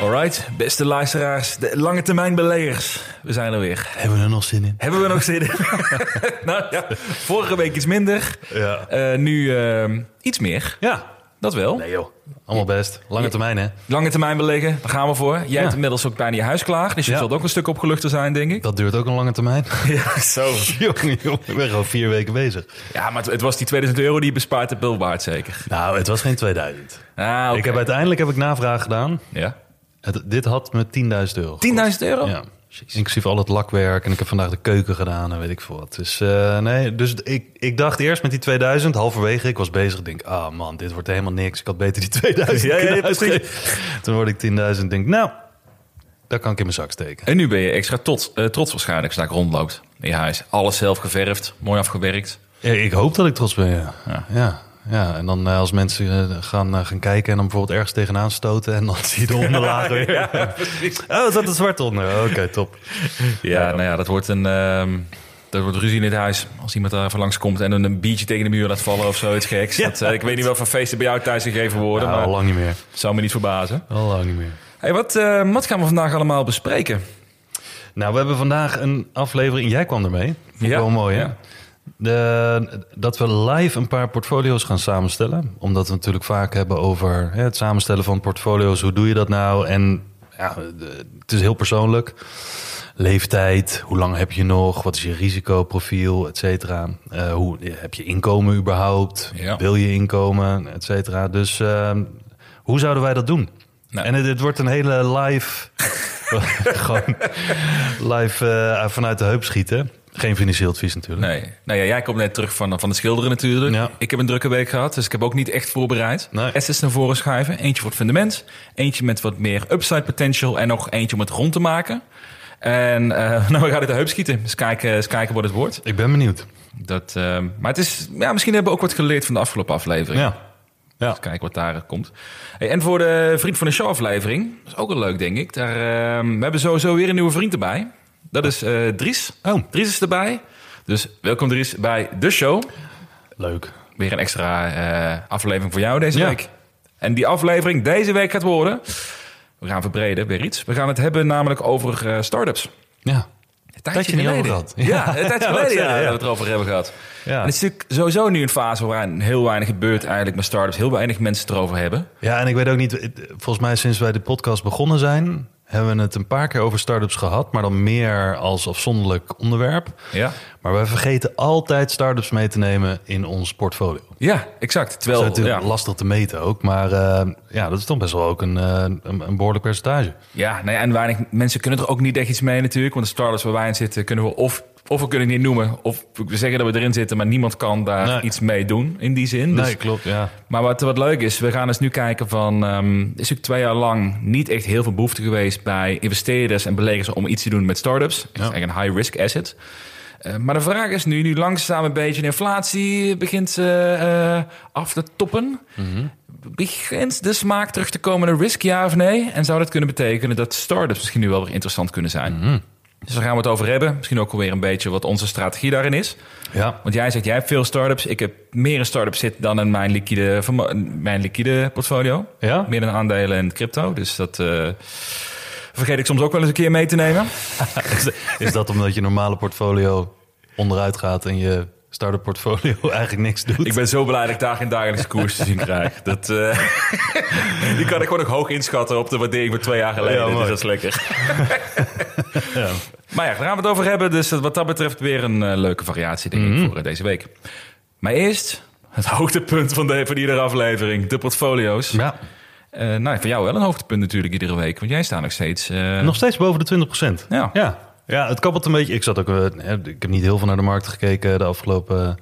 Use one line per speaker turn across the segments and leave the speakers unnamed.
Alright, beste luisteraars, de lange termijn beleggers. We zijn er weer.
Hebben we er nog zin in?
Hebben we nog zin in? nou ja, vorige week iets minder.
Ja.
Eh, nu eh, iets meer.
Ja.
Dat wel.
Nee joh, allemaal best. Lange termijn hè?
Lange termijn beleggen, daar gaan we voor. Jij hebt inmiddels ook bijna je huis klaar. Dus je
Ja.
zult ook een stuk opgeluchter zijn, denk ik.
Dat duurt ook een lange termijn.
Ja, zo.
jongen, jongen, ik ben gewoon vier weken bezig.
Ja, maar het, het was die 2000 euro die je bespaard hebt wel waard, zeker.
Nou, het was geen 2000.
Ah.
Ik heb uiteindelijk heb ik navraag gedaan.
Ja. 10.000
Het, dit had me 10.000 euro.
euro?
Ja. Inclusief al het lakwerk. En ik heb vandaag de keuken gedaan en weet ik veel wat. Dus eh, nee, dus ik, ik dacht eerst met die 2000, halverwege, ik was bezig. Ik denk, ah man, dit wordt helemaal niks. Ik had beter die 2000
Ja, ja, ja.
Toen hoorde ik 10.000 en denk, nou, daar kan ik in mijn zak steken.
En nu ben je extra tot, eh, trots waarschijnlijk als daar rondloopt. In je huis. Alles zelf geverfd, mooi afgewerkt.
Ja, ik hoop dat ik trots ben, ja.
Ja.
Ja, ja. en dan eh, als mensen eh, gaan, eh, gaan kijken en dan bijvoorbeeld ergens tegenaan stoten... en dan zie je de onderlaag weer.
Ja.
Oh, er zat een zwart onder. Oké, top.
Ja, nou ja, dat wordt een... dat wordt ruzie in het huis. Als iemand daar even langskomt en een biertje tegen de muur laat vallen of zoiets geks. Dat, eh, ik weet niet wel van feesten bij jou thuis gegeven worden,
Ja, al
maar
lang niet meer.
zou me niet verbazen.
Al lang niet meer.
Hey, wat, wat gaan we vandaag allemaal bespreken?
Nou, we hebben vandaag een aflevering... Jij kwam ermee. Vond ik
Ja,
wel mooi, hè?
ja.
De, dat we live een paar portfolio's gaan samenstellen. Omdat we natuurlijk vaak hebben over hè, het samenstellen van portfolio's. Hoe doe je dat nou? En ja, het is heel persoonlijk. Leeftijd, hoe lang heb je nog? Wat is je risicoprofiel, et cetera? Eh, hoe heb je inkomen überhaupt?
Ja.
Wil je inkomen, et cetera? Dus eh, hoe zouden wij dat doen?
Nou.
En het, het wordt een hele live, gewoon live eh, vanuit de heup schieten. Geen financieel advies natuurlijk.
Nee. Nou ja, jij komt net terug van, van het schilderen natuurlijk.
Ja.
Ik heb een drukke week gehad, dus ik heb ook niet echt voorbereid.
Nee.
Assets naar voren schuiven. Eentje voor het fundament. Eentje met wat meer upside potential. En nog eentje om het rond te maken. En eh, nou, we gaan het de heup schieten. Dus kijken, eens kijken wat het wordt.
Ik ben benieuwd.
Dat, eh, maar het is, ja, misschien hebben we ook wat geleerd van de afgelopen aflevering.
Ja. Ja.
Eens kijken wat daar komt. Hey, en voor de Vriend van de Show aflevering, dat is ook wel leuk denk ik. Daar, eh, we hebben sowieso weer een nieuwe vriend erbij. Dat is eh, Dries.
Oh.
Dries is erbij. Dus welkom Dries bij de show.
Leuk.
Weer een extra eh, aflevering voor jou deze
Ja.
week. En die aflevering deze week gaat worden... We gaan verbreden, weer iets. We gaan het hebben namelijk over eh startups.
Ja.
Een
Tijdje niet over gehad.
Ja, een tijdje geleden ja,
ja.
dat we het erover hebben gehad.
Ja.
En het is natuurlijk sowieso nu een fase waarin heel weinig gebeurt eigenlijk met startups. Heel weinig mensen het erover hebben.
ja, en ik weet ook niet... Volgens mij sinds wij de podcast begonnen zijn... hebben we het een paar keer over start-ups gehad... maar dan meer als afzonderlijk onderwerp.
Ja,
Maar wij vergeten altijd start-ups mee te nemen in ons portfolio.
ja exact.
Dat
Terwijl,
is natuurlijk
ja,
lastig te meten ook. Maar eh, ja, dat is toch best wel ook een, eh, een, behoorlijk percentage.
ja nou ja, en weinig mensen kunnen er ook niet echt iets mee natuurlijk. Want de startups waar wij in zitten kunnen we of, of we kunnen het niet noemen... of we zeggen dat we erin zitten, maar niemand kan daar
Nee.
iets mee doen in die zin. Dus
Nee, klopt, ja.
Maar wat, wat leuk is, we gaan eens nu kijken van... ehm, is natuurlijk twee jaar lang niet echt heel veel behoefte geweest... bij investeerders en beleggers om iets te doen met startups. Het is eigenlijk een high-risk asset. Eh, maar de vraag is nu, nu langzaam een beetje de inflatie begint eh, eh, af te toppen... begint de smaak terug te komen naar risk, ja of nee? En zou dat kunnen betekenen dat startups misschien nu wel weer interessant kunnen zijn? Dus daar gaan we het over hebben. Misschien ook alweer een beetje wat onze strategie daarin is.
Ja,
Want jij zegt, jij hebt veel startups. Ik heb meer in startups zitten dan in mijn liquide, mijn liquide portfolio.
Ja?
Meer dan aandelen en crypto. Dus dat vergeet ik soms ook wel eens een keer mee te nemen.
is, is dat omdat je normale portfolio onderuit gaat en je start-up portfolio eigenlijk niks doet.
Ik ben zo blij dat ik daar geen dagelijkse koers te zien krijg. Dat, eh, die kan ik gewoon ook hoog inschatten op de waardering van twee jaar geleden.
Ja,
dus
mooi.
dat is lekker.
Ja.
Maar ja, daar gaan we het over hebben. Dus wat dat betreft weer een eh, leuke variatie, denk ik, voor eh, deze week. Maar eerst het hoogtepunt van, de, van iedere aflevering. De portfolio's.
Ja,
Eh, nou, voor jou wel een hoogtepunt natuurlijk iedere week. Want jij staat nog steeds... eh,
nog steeds boven de 20%
Ja.
ja. Ja, het kabbelt een beetje. Ik zat ook, eh, ik heb niet heel veel naar de markt gekeken de afgelopen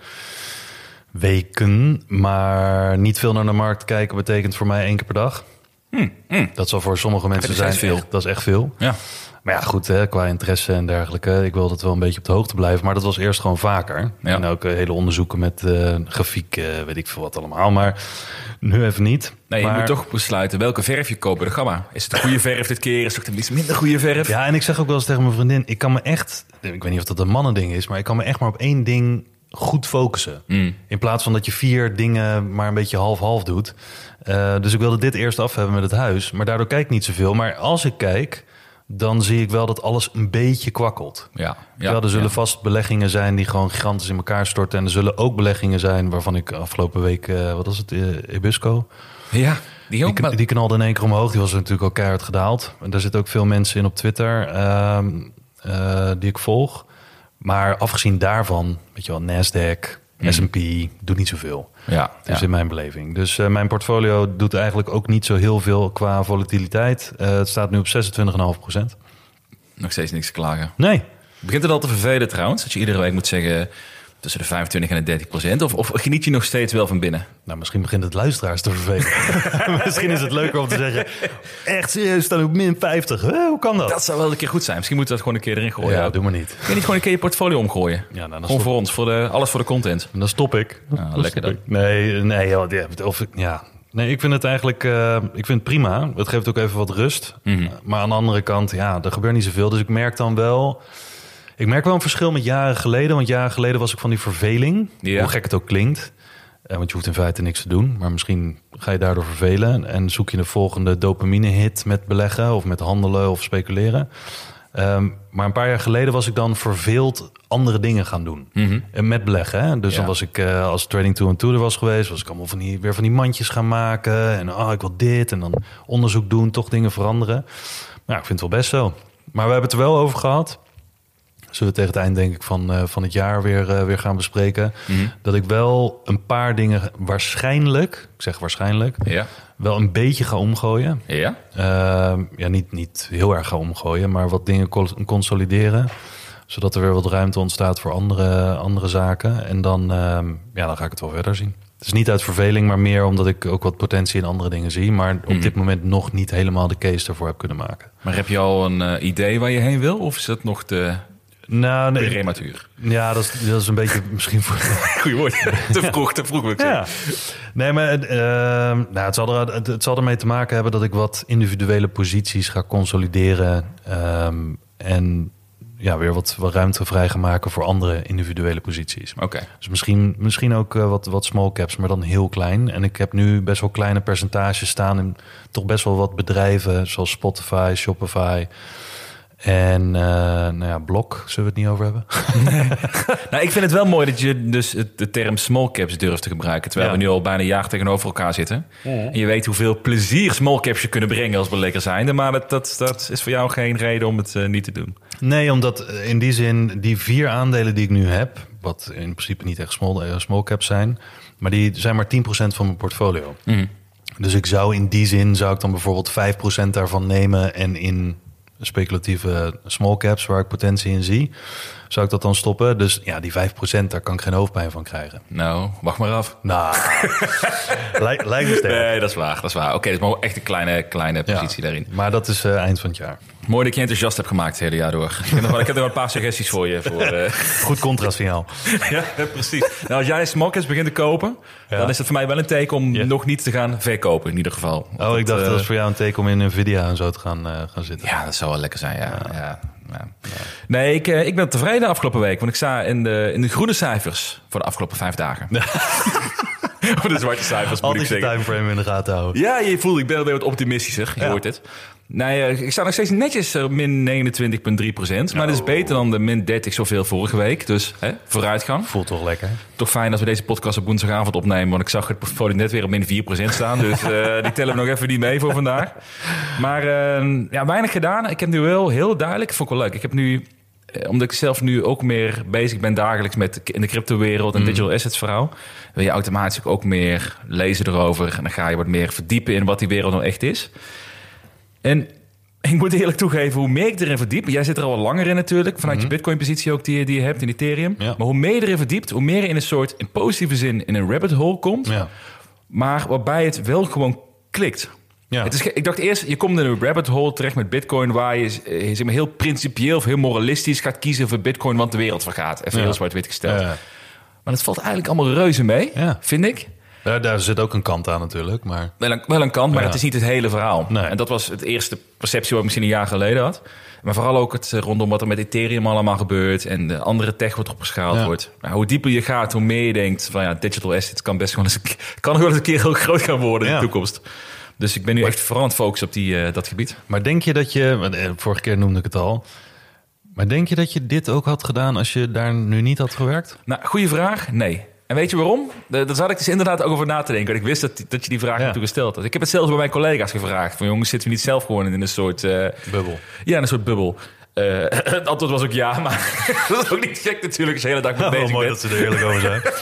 weken. Maar niet veel naar de markt kijken betekent voor mij één keer per dag. Dat zal voor sommige mensen zijn
veel.
echt- dat is echt veel.
Ja.
Maar ja, goed, hè, qua interesse en dergelijke. Ik wil dat wel een beetje op de hoogte blijven. Maar dat was eerst gewoon vaker.
Ja.
En ook eh, hele onderzoeken met eh, grafiek, eh, weet ik veel wat allemaal. Maar nu even niet.
Nee, je
maar,
moet toch besluiten welke verf je koopt bij de gamma. Is het een goede verf dit keer? Is het toch iets minder goede verf?
Ja, en ik zeg ook wel eens tegen mijn vriendin... ik kan me echt... ik weet niet of dat een mannending is... maar ik kan me echt maar op één ding goed focussen.
Mm.
In plaats van dat je vier dingen maar een beetje half-half doet. Dus ik wilde dit eerst af hebben met het huis. Maar daardoor kijk ik niet zoveel. Maar als ik kijk, dan zie ik wel dat alles een beetje kwakkelt.
Ja,
Ja, er zullen
ja.
vast beleggingen zijn die gewoon gigantisch in elkaar storten. En er zullen ook beleggingen zijn waarvan ik afgelopen week... eh, wat was het, eh, Ebusco...
Ja, die
Die,
ook.
die knalde in één keer omhoog. Die was natuurlijk ook keihard gedaald. En daar zitten ook veel mensen in op Twitter ehm, eh, die ik volg. Maar afgezien daarvan, weet je wel, Nasdaq, S&P, doet niet zoveel.
Ja,
Dus in mijn beleving. Dus eh, mijn portfolio doet eigenlijk ook niet zo heel veel qua volatiliteit. Eh, het staat nu op 26,5 procent.
nog steeds niks te klagen.
Nee.
Begint het al te vervelen trouwens? Dat je iedere week moet zeggen tussen de 25 en de 30 procent? Of, of geniet je nog steeds wel van binnen?
Nou, misschien begint het luisteraars te vervelen. misschien is het leuker om te zeggen... echt serieus, staan op min 50. Hè, hoe kan dat?
Dat zou wel een keer goed zijn. Misschien moeten we dat gewoon een keer erin gooien.
ja, doe maar niet.
Kun je niet gewoon een keer je portfolio omgooien?
Ja, nou, dan
gewoon
stop-
voor ons, voor de, alles voor de content.
En dan stop ik.
Ah,
Dan
lekker dan.
ik. Nee, nee, of, ja. nee, ik vind het eigenlijk eh, ik vind het prima. Het geeft ook even wat rust.
Mhm.
Maar aan de andere kant, ja, er gebeurt niet zoveel. Dus ik merk dan wel... Ik merk wel een verschil met jaren geleden. Want jaren geleden was ik van die verveling.
Ja.
Hoe gek het ook klinkt. Eh, want je hoeft in feite niks te doen. Maar misschien ga je daardoor vervelen. En zoek je de volgende dopamine-hit met beleggen... of met handelen of speculeren. Ehm, maar een paar jaar geleden was ik dan verveeld andere dingen gaan doen.
Mhm.
En met beleggen. Hè? Dus
Ja.
dan was ik, eh, als Trading to and To er was geweest, was ik allemaal van die, weer van die mandjes gaan maken. En oh, ik wil dit. En dan onderzoek doen, toch dingen veranderen. Nou, ik vind het wel best zo. Maar we hebben het er wel over gehad. Zullen we tegen het eind, denk ik, van, eh, van het jaar weer, eh, weer gaan bespreken.
Mhm.
Dat ik wel een paar dingen waarschijnlijk, ik zeg waarschijnlijk,
Ja.
wel een beetje ga omgooien.
Ja?
Ehm, ja, niet, niet heel erg gaan omgooien, maar wat dingen consolideren. Zodat er weer wat ruimte ontstaat voor andere, andere zaken. En dan, ehm, ja, dan ga ik het wel verder zien. Het is niet uit verveling, maar meer omdat ik ook wat potentie in andere dingen zie. Maar op
Mhm.
dit moment nog niet helemaal de case ervoor heb kunnen maken.
Maar heb je al een eh, idee waar je heen wil? Of is dat nog te
Nou, nee,
prematuur?
ja, dat is, dat is een beetje misschien voor.
Goeie woord. te vroeg, te vroeg ik.
Ja. Nee, maar ehm, nou, het, zal er, het, het zal ermee te maken hebben dat ik wat individuele posities ga consolideren. ehm, en ja, weer wat, wat ruimte vrij gaan maken voor andere individuele posities.
Oké.
Dus misschien, misschien ook eh, wat, wat small caps, maar dan heel klein. En ik heb nu best wel kleine percentages staan in toch best wel wat bedrijven, zoals Spotify, Shopify. En eh, nou ja, Blok, zullen we het niet over hebben?
Nou, ik vind het wel mooi dat je dus de term small caps durft te gebruiken. Terwijl
Ja.
we nu al bijna een jaar tegenover elkaar zitten. En je weet hoeveel plezier small caps je kunnen brengen als belekker zijnde. Maar dat, dat, dat is voor jou geen reden om het eh, niet te doen.
Nee, omdat eh, in die zin die vier aandelen die ik nu heb, wat in principe niet echt small, small caps zijn, maar die zijn maar 10% van mijn portfolio. Dus ik zou in die zin zou ik dan bijvoorbeeld 5% daarvan nemen en in speculatieve small caps waar ik potentie in zie, zou ik dat dan stoppen. Dus ja, die 5% daar kan ik geen hoofdpijn van krijgen.
Nou, wacht maar af.
Nou, lijkt, me sterk.
Nee, dat is waar. Dat is waar. Oké, dus maar echt een kleine, kleine
Ja,
positie daarin.
Maar dat is eh, eind van het jaar.
Mooi dat je enthousiast hebt gemaakt het hele jaar door. Ik heb nog wel, ik heb nog een paar suggesties voor je. Voor, eh,
Goed contrastsignaal.
ja, precies. Nou, als jij caps begint te kopen,
Ja.
dan is het voor mij wel een teken om
Ja.
nog niet te gaan verkopen in ieder geval.
Oh, ik dacht
eh,
dat was voor jou een teken om in Nvidia en zo te gaan, eh, gaan zitten.
Ja, dat zou wel lekker zijn, ja. ja. Nee, ik, eh, ik ben tevreden afgelopen week. Want ik sta in de, in de groene cijfers voor de afgelopen vijf dagen. of de zwarte cijfers, moet ik zeggen.
timeframe in de gaten houden.
Ja, je voelt, ik ben alweer wat optimistischer. Je hoort het. Nee, eh, ik sta nog steeds netjes op min 29,3 procent. Maar dat is beter dan de min 30 zoveel vorige week. Dus hè, vooruitgang.
Voelt toch lekker.
Toch fijn dat we deze podcast op woensdagavond opnemen. Want ik zag het portfolio net weer op min 4 procent staan. Dus eh, die tellen we nog even niet mee voor vandaag. Maar eh, ja, weinig gedaan. Ik heb nu wel heel duidelijk, vond ik wel leuk. Ik heb nu, eh, omdat ik zelf nu ook meer bezig ben dagelijks met in de crypto-wereld en digital assets verhaal. Wil je automatisch ook meer lezen erover. En dan ga je wat meer verdiepen in wat die wereld nou echt is. En ik moet eerlijk toegeven, hoe meer ik erin verdiep... Jij zit er al langer in natuurlijk, vanuit je Bitcoin-positie ook die, die je hebt in Ethereum.
Ja.
Maar hoe meer je erin verdiept, hoe meer je in een soort, in positieve zin, in een rabbit hole komt.
Ja.
Maar waarbij het wel gewoon klikt.
Ja.
Het is, ik dacht eerst, je komt in een rabbit hole terecht met Bitcoin... waar je eh, zeg maar, heel principieel of heel moralistisch gaat kiezen voor Bitcoin... want de wereld vergaat. Even heel zwart-wit gesteld. Maar het valt eigenlijk allemaal reuze mee, vind ik.
Daar, daar zit ook een kant aan natuurlijk. Maar
Wel een, wel een kant, maar
Ja.
het is niet het hele verhaal.
Nee.
En dat was het eerste perceptie wat ik misschien een jaar geleden had. Maar vooral ook het eh, rondom wat er met Ethereum allemaal gebeurt... en de andere tech wat erop geschaald
Ja.
wordt. Maar hoe dieper je gaat, hoe meer je denkt... van ja, digital assets kan best wel eens, een- kan wel eens een keer heel groot gaan worden in
Ja.
de toekomst. Dus ik ben nu echt vooral aan het focussen op die, eh, dat gebied.
Maar denk je dat je, eh, vorige keer noemde ik het al, maar denk je dat je dit ook had gedaan als je daar nu niet had gewerkt?
Nou, goede vraag. Nee. En weet je waarom? Daar zat ik dus inderdaad ook over na te denken. Want ik wist dat, dat je die vraag
Ja.
naartoe gesteld had. Ik heb het zelfs bij mijn collega's gevraagd. Van jongens, zitten we niet zelf gewoon in een soort... eh,
Bubbel.
Ja, in een soort bubbel. Eh, het antwoord was ook ja, maar dat is ook niet gek natuurlijk als je de hele dag mee bezig bent.
ze er eerlijk over zijn.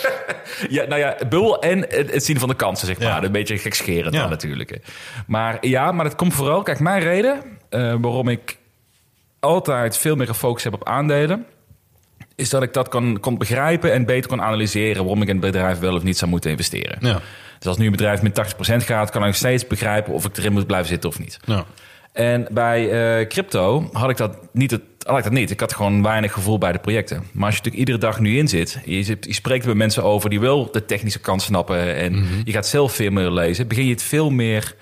Ja, nou ja, bubbel en het, zien van de kansen, zeg maar.
Ja.
Een beetje gekscherend
Ja.
dan natuurlijk. Maar ja, maar dat komt vooral... Kijk, mijn reden eh, waarom ik altijd veel meer gefocust heb op aandelen... is dat ik dat kan, kon begrijpen en beter kon analyseren... waarom ik in het bedrijf wel of niet zou moeten investeren.
Ja.
Dus als nu een bedrijf met 80% gaat... kan ik nog steeds begrijpen of ik erin moet blijven zitten of niet.
Ja.
En bij eh, crypto had ik dat niet. Het, had ik dat niet. Ik had gewoon weinig gevoel bij de projecten. Maar als je natuurlijk iedere dag nu in zit, je, zit, je spreekt met mensen over die wel de technische kant snappen en je gaat zelf veel meer lezen, begin je het veel meer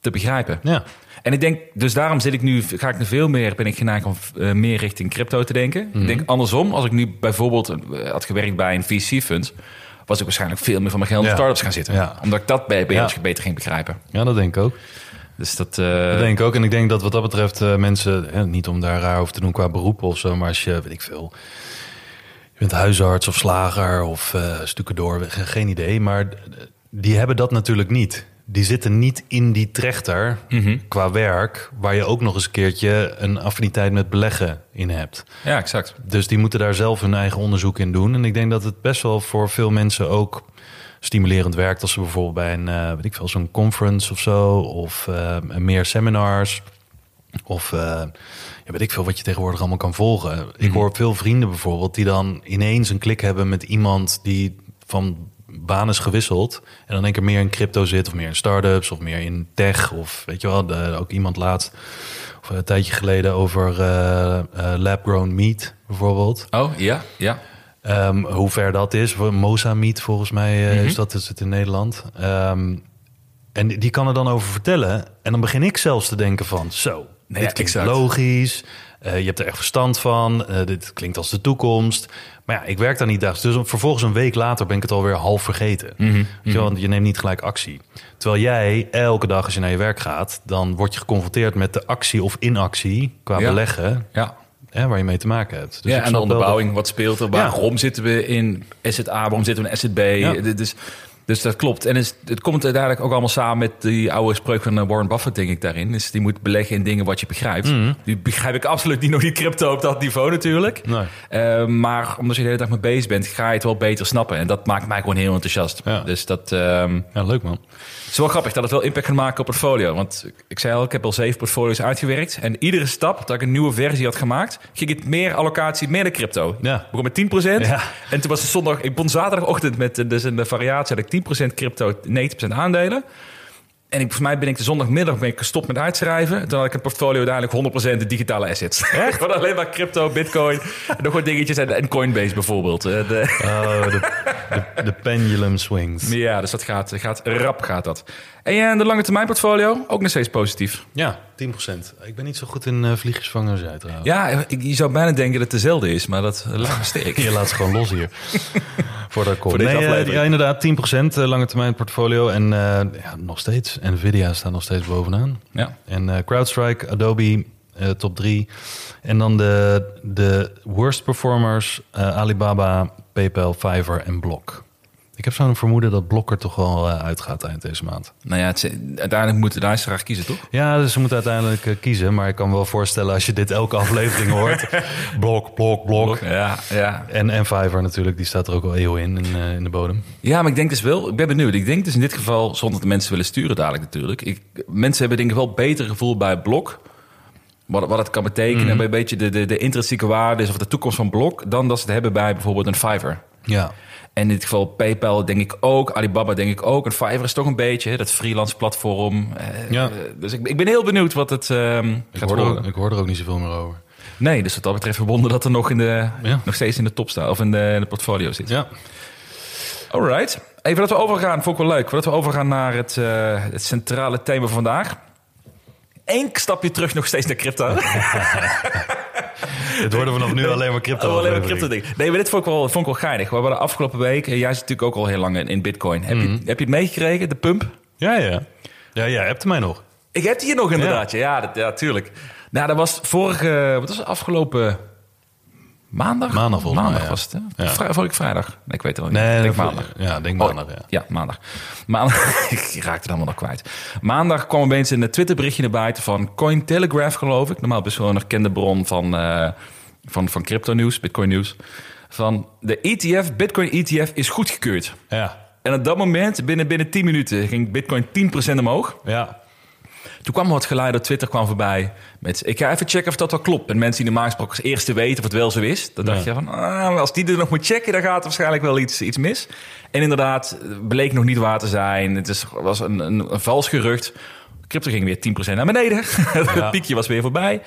te begrijpen.
Ja.
En ik denk, dus daarom zit ik nu, ga ik nu veel meer, ben ik geneigd om eh, meer richting crypto te denken. Ik denk andersom, als ik nu bijvoorbeeld eh, had gewerkt bij een VC-fund, was ik waarschijnlijk veel meer van mijn geld in
Ja.
startups gaan zitten.
Ja.
Omdat ik dat bij, ons beter ging begrijpen.
ja, dat denk ik ook.
Dus dat, eh,
Dat denk ik ook. En ik denk dat wat dat betreft mensen, hè, niet om daar raar over te doen qua beroep of zo, maar als je, weet ik veel, je bent huisarts of slager of eh stucadoor, ge- geen idee, maar die hebben dat natuurlijk niet. Die zitten niet in die trechter qua werk, waar je ook nog eens een keertje een affiniteit met beleggen in hebt.
ja, exact.
Dus die moeten daar zelf hun eigen onderzoek in doen. En ik denk dat het best wel voor veel mensen ook stimulerend werkt als ze bijvoorbeeld bij een, eh, weet ik veel, zo'n conference of zo, of eh, meer seminars, of eh, ja, weet ik veel wat je tegenwoordig allemaal kan volgen. Ik hoor veel vrienden bijvoorbeeld die dan ineens een klik hebben met iemand die van baan is gewisseld en dan denk ik meer in crypto zit of meer in startups of meer in tech of weet je wel, de, ook iemand laatst of een tijdje geleden over eh, eh, lab-grown meat bijvoorbeeld.
Oh, ja, ja.
Ehm, hoe ver dat is. Voor Mosa Meat volgens mij eh,
Mhm.
is dat is het in Nederland. Ehm, en die kan er dan over vertellen. En dan begin ik zelfs te denken van... zo,
Nee,
dit
ja,
klinkt
exact.
logisch. Eh, je hebt er echt verstand van. Eh, dit klinkt als de toekomst. Maar ja, ik werk daar niet dagelijks. Dus vervolgens een week later ben ik het alweer half vergeten.
Mhm,
wel, want je neemt niet gelijk actie. Terwijl jij elke dag als je naar je werk gaat... dan word je geconfronteerd met de actie of inactie qua
Ja.
beleggen...
Ja,
Hè, waar je mee te maken hebt. Dus
ja en de
dat-
onderbouwing, wat speelt er? Waarom zitten we in asset A, waarom zitten we in asset B?
Ja.
Dus, dus dat klopt. En het, het komt uiteindelijk ook allemaal samen met die oude spreuk van eh, Warren Buffett, denk ik, daarin. Dus die moet beleggen in dingen wat je begrijpt. Die begrijp ik absoluut niet, nog niet crypto op dat niveau natuurlijk.
Nee.
Eh, maar omdat je de hele dag mee bezig bent, ga je het wel beter snappen. En dat maakt mij gewoon heel enthousiast.
Ja.
Dus dat... ehm,
Ja, leuk man.
Het is wel grappig dat het wel impact kan maken op portfolio. Want ik zei al, ik heb al zeven portfolio's uitgewerkt. En iedere stap dat ik een nieuwe versie had gemaakt... ging het meer allocatie, meer de crypto.
Ja.
Ik begon met 10%.
Ja.
En toen was het zondag... Ik begon zaterdagochtend met eh, dus een variatie... had ik 10% crypto, 90% aandelen. En ik, volgens mij ben ik de zondagmiddag ben ik gestopt met uitschrijven. Toen had ik een portfolio uiteindelijk 100% de digitale assets. Echt? Alleen maar crypto, bitcoin, en nog wat dingetjes. En, en Coinbase bijvoorbeeld. Eh, De,
Oh, de, de, de pendulum swings.
ja, dus dat gaat, gaat rap gaat dat. En eh, de lange termijn portfolio, ook nog steeds positief.
Ja, 10%. Ik ben niet zo goed in uh, vliegjes vangen trouwens.
Ja, ik, je zou bijna denken dat het dezelfde is, maar dat laat me sterk.
Je laat ze gewoon los hier. Voor de
deze
nee, eh. Ja, inderdaad, 10% eh, lange termijn portfolio. En eh, ja, nog steeds. Nvidia staat nog steeds bovenaan.
Ja.
En eh, CrowdStrike, Adobe, eh, top 3. En dan de, de worst performers, eh, Alibaba, PayPal, Fiverr en Block. Ik heb zo'n vermoeden dat Block er toch wel eh, uitgaat eind deze maand.
Nou ja, het, is- uiteindelijk moet de luisteraar kiezen, toch?
Ja, dus ze moeten uiteindelijk eh, kiezen. Maar ik kan me wel voorstellen als je dit elke aflevering hoort. Blok, blok, blok.
Ja, ja.
En, en Fiverr natuurlijk, die staat er ook al eeuw in, in, eh, in de bodem.
Ja, maar ik denk dus wel, ik ben benieuwd. Ik denk dus in dit geval, zonder dat de mensen willen sturen dadelijk natuurlijk. Ik, mensen hebben denk ik wel beter gevoel bij Blok. Wat, wat het kan betekenen bij een beetje de, de, de intrinsieke waardes of de toekomst van Blok. Dan dat ze het hebben bij bijvoorbeeld een Fiverr.
Ja,
En in dit geval PayPal denk ik ook, Alibaba denk ik ook. En Fiverr is toch een beetje dat freelance platform. Eh,
Ja.
eh, dus ik, ik ben heel benieuwd wat het ehm,
ik
gaat
hoor, er,
worden.
ook- ik hoor er ook niet zoveel meer over.
Nee, dus wat dat betreft verbonden dat er nog, in de,
Ja.
nog steeds in de top staat. Of in de, in de portfolio zit.
Ja,
Alright. Even dat we overgaan, vond ik wel leuk. Voordat we overgaan naar het, eh, het centrale thema van vandaag. Eén stapje terug nog steeds naar crypto.
het worden vanaf nu alleen maar crypto.
Alleen maar crypto ding. Nee, maar dit vond ik wel, vond ik wel geinig. We de afgelopen week, en jij zit natuurlijk ook al heel lang in, in bitcoin. Heb, je, heb je het meegekregen, de pump?
Ja, ja. Ja, ja, hebt mij nog.
Ik heb die hier nog inderdaad. Ja, ja, dat, ja tuurlijk. Nou, dat was vorige, wat was het, afgelopen maandag?
Maandag volgens
was het, hè?
Ja.
Vorige vrijdag. Nee, ik weet het wel niet.
Nee,
ik denk maandag.
Ja, denk
Oh,
maandag, ja.
Ja, maandag. maandag. ik raakte het allemaal nog kwijt. Maandag kwam opeens een Twitter berichtje naar buiten van Cointelegraph, geloof ik. Normaal best wel een erkende bron van, eh, van, van crypto nieuws, bitcoin nieuws. Van de ETF, bitcoin ETF is goedgekeurd.
Ja,
En op dat moment, binnen, binnen 10 minuten, ging bitcoin 10% omhoog.
ja.
Toen kwam wat geluid op Twitter kwam voorbij. Met, ik ga even checken of dat wel klopt. En mensen die normaal gesproken als eerste weten of het wel zo is. Dan dacht
Ja.
je van, ah, als die er nog moet checken, dan gaat er waarschijnlijk wel iets, iets mis. En inderdaad, bleek nog niet waar te zijn. Het is, was een, een, een vals gerucht. Crypto ging weer 10% naar beneden. het piekje was weer voorbij.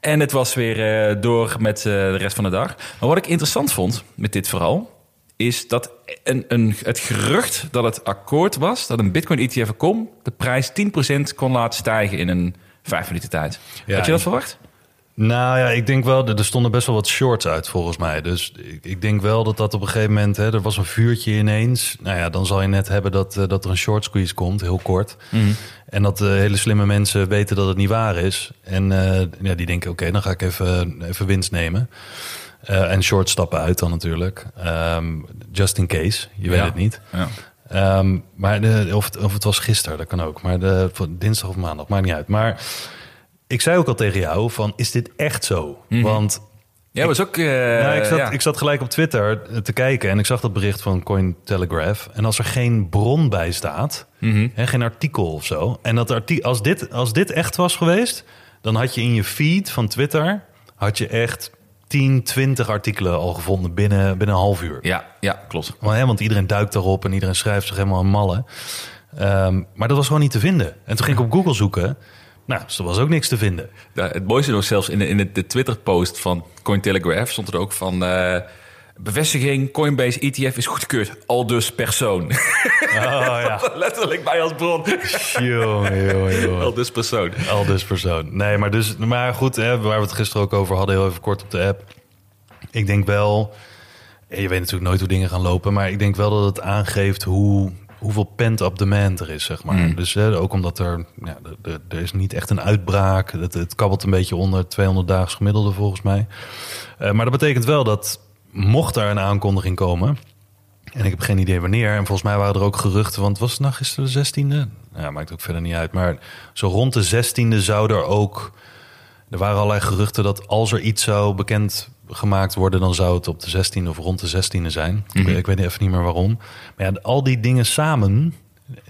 En het was weer eh, door met eh, de rest van de dag. Maar wat ik interessant vond met dit vooral... is dat een, een, het gerucht dat het akkoord was... dat een Bitcoin-ETF kon... de prijs 10% kon laten stijgen in een vijf minuten tijd.
Ja,
Had je dat verwacht?
Nou ja, ik denk wel, er stonden best wel wat shorts uit volgens mij. Dus ik, denk wel dat dat op een gegeven moment, hè, er was een vuurtje ineens. Nou ja, dan zal je net hebben dat, eh, dat er een short squeeze komt, heel kort. En dat eh, hele slimme mensen weten dat het niet waar is. En eh, ja, die denken, oké, dan ga ik even, even winst nemen. Eh, en short stappen uit dan natuurlijk. Ehm, just in case, je weet
Ja.
het niet.
Ja.
Ehm, maar de, of, het, of het was gisteren, dat kan ook. Maar de, dinsdag of maandag, maakt niet uit. Maar ik zei ook al tegen jou van, is dit echt zo? Want
Ja, was ook... eh,
nou, ik, zat,
ja.
ik zat gelijk op Twitter te kijken en ik zag dat bericht van Cointelegraph. En als er geen bron bij staat,
Mhm.
hè, geen artikel of zo. En dat als, dit, als dit echt was geweest, dan had je in je feed van Twitter... had je echt 10, 20 artikelen al gevonden binnen, binnen een half uur.
ja, ja, klopt.
Want, hè, want iedereen duikt daarop en iedereen schrijft zich helemaal aan mallen. Ehm, maar dat was gewoon niet te vinden. En toen ging ik op Google zoeken. Nou, dus er was ook niks te vinden.
Ja, het mooiste nog zelfs in de, in de, de Twitter-post van Cointelegraph stond er ook van... eh, bevestiging, Coinbase ETF is goedgekeurd. Al dus persoon.
Oh ja.
Letterlijk bij als bron.
jongen, jongen, jongen.
Al dus persoon.
Al dus persoon. Nee, maar, dus, maar goed, hè, waar we het gisteren ook over hadden, heel even kort op de app. Ik denk wel, je weet natuurlijk nooit hoe dingen gaan lopen, maar ik denk wel dat het aangeeft hoe, hoeveel pent-up demand er is, zeg maar. Dus hè, ook omdat er, ja, er- er, er is niet echt een uitbraak. Het, het kabbelt een beetje onder 200 daags gemiddelde volgens mij. Eh, maar dat betekent wel dat mocht er een aankondiging komen, en ik heb geen idee wanneer. En volgens mij waren er ook geruchten, want was het nou gisteren de 16e? Ja, maakt ook verder niet uit. Maar zo rond de 16e zou er ook... Er waren allerlei geruchten dat als er iets zou bekend gemaakt worden... dan zou het op de 16e of rond de 16e zijn. ik, weet, ik weet even niet meer waarom. Maar ja, al die dingen samen...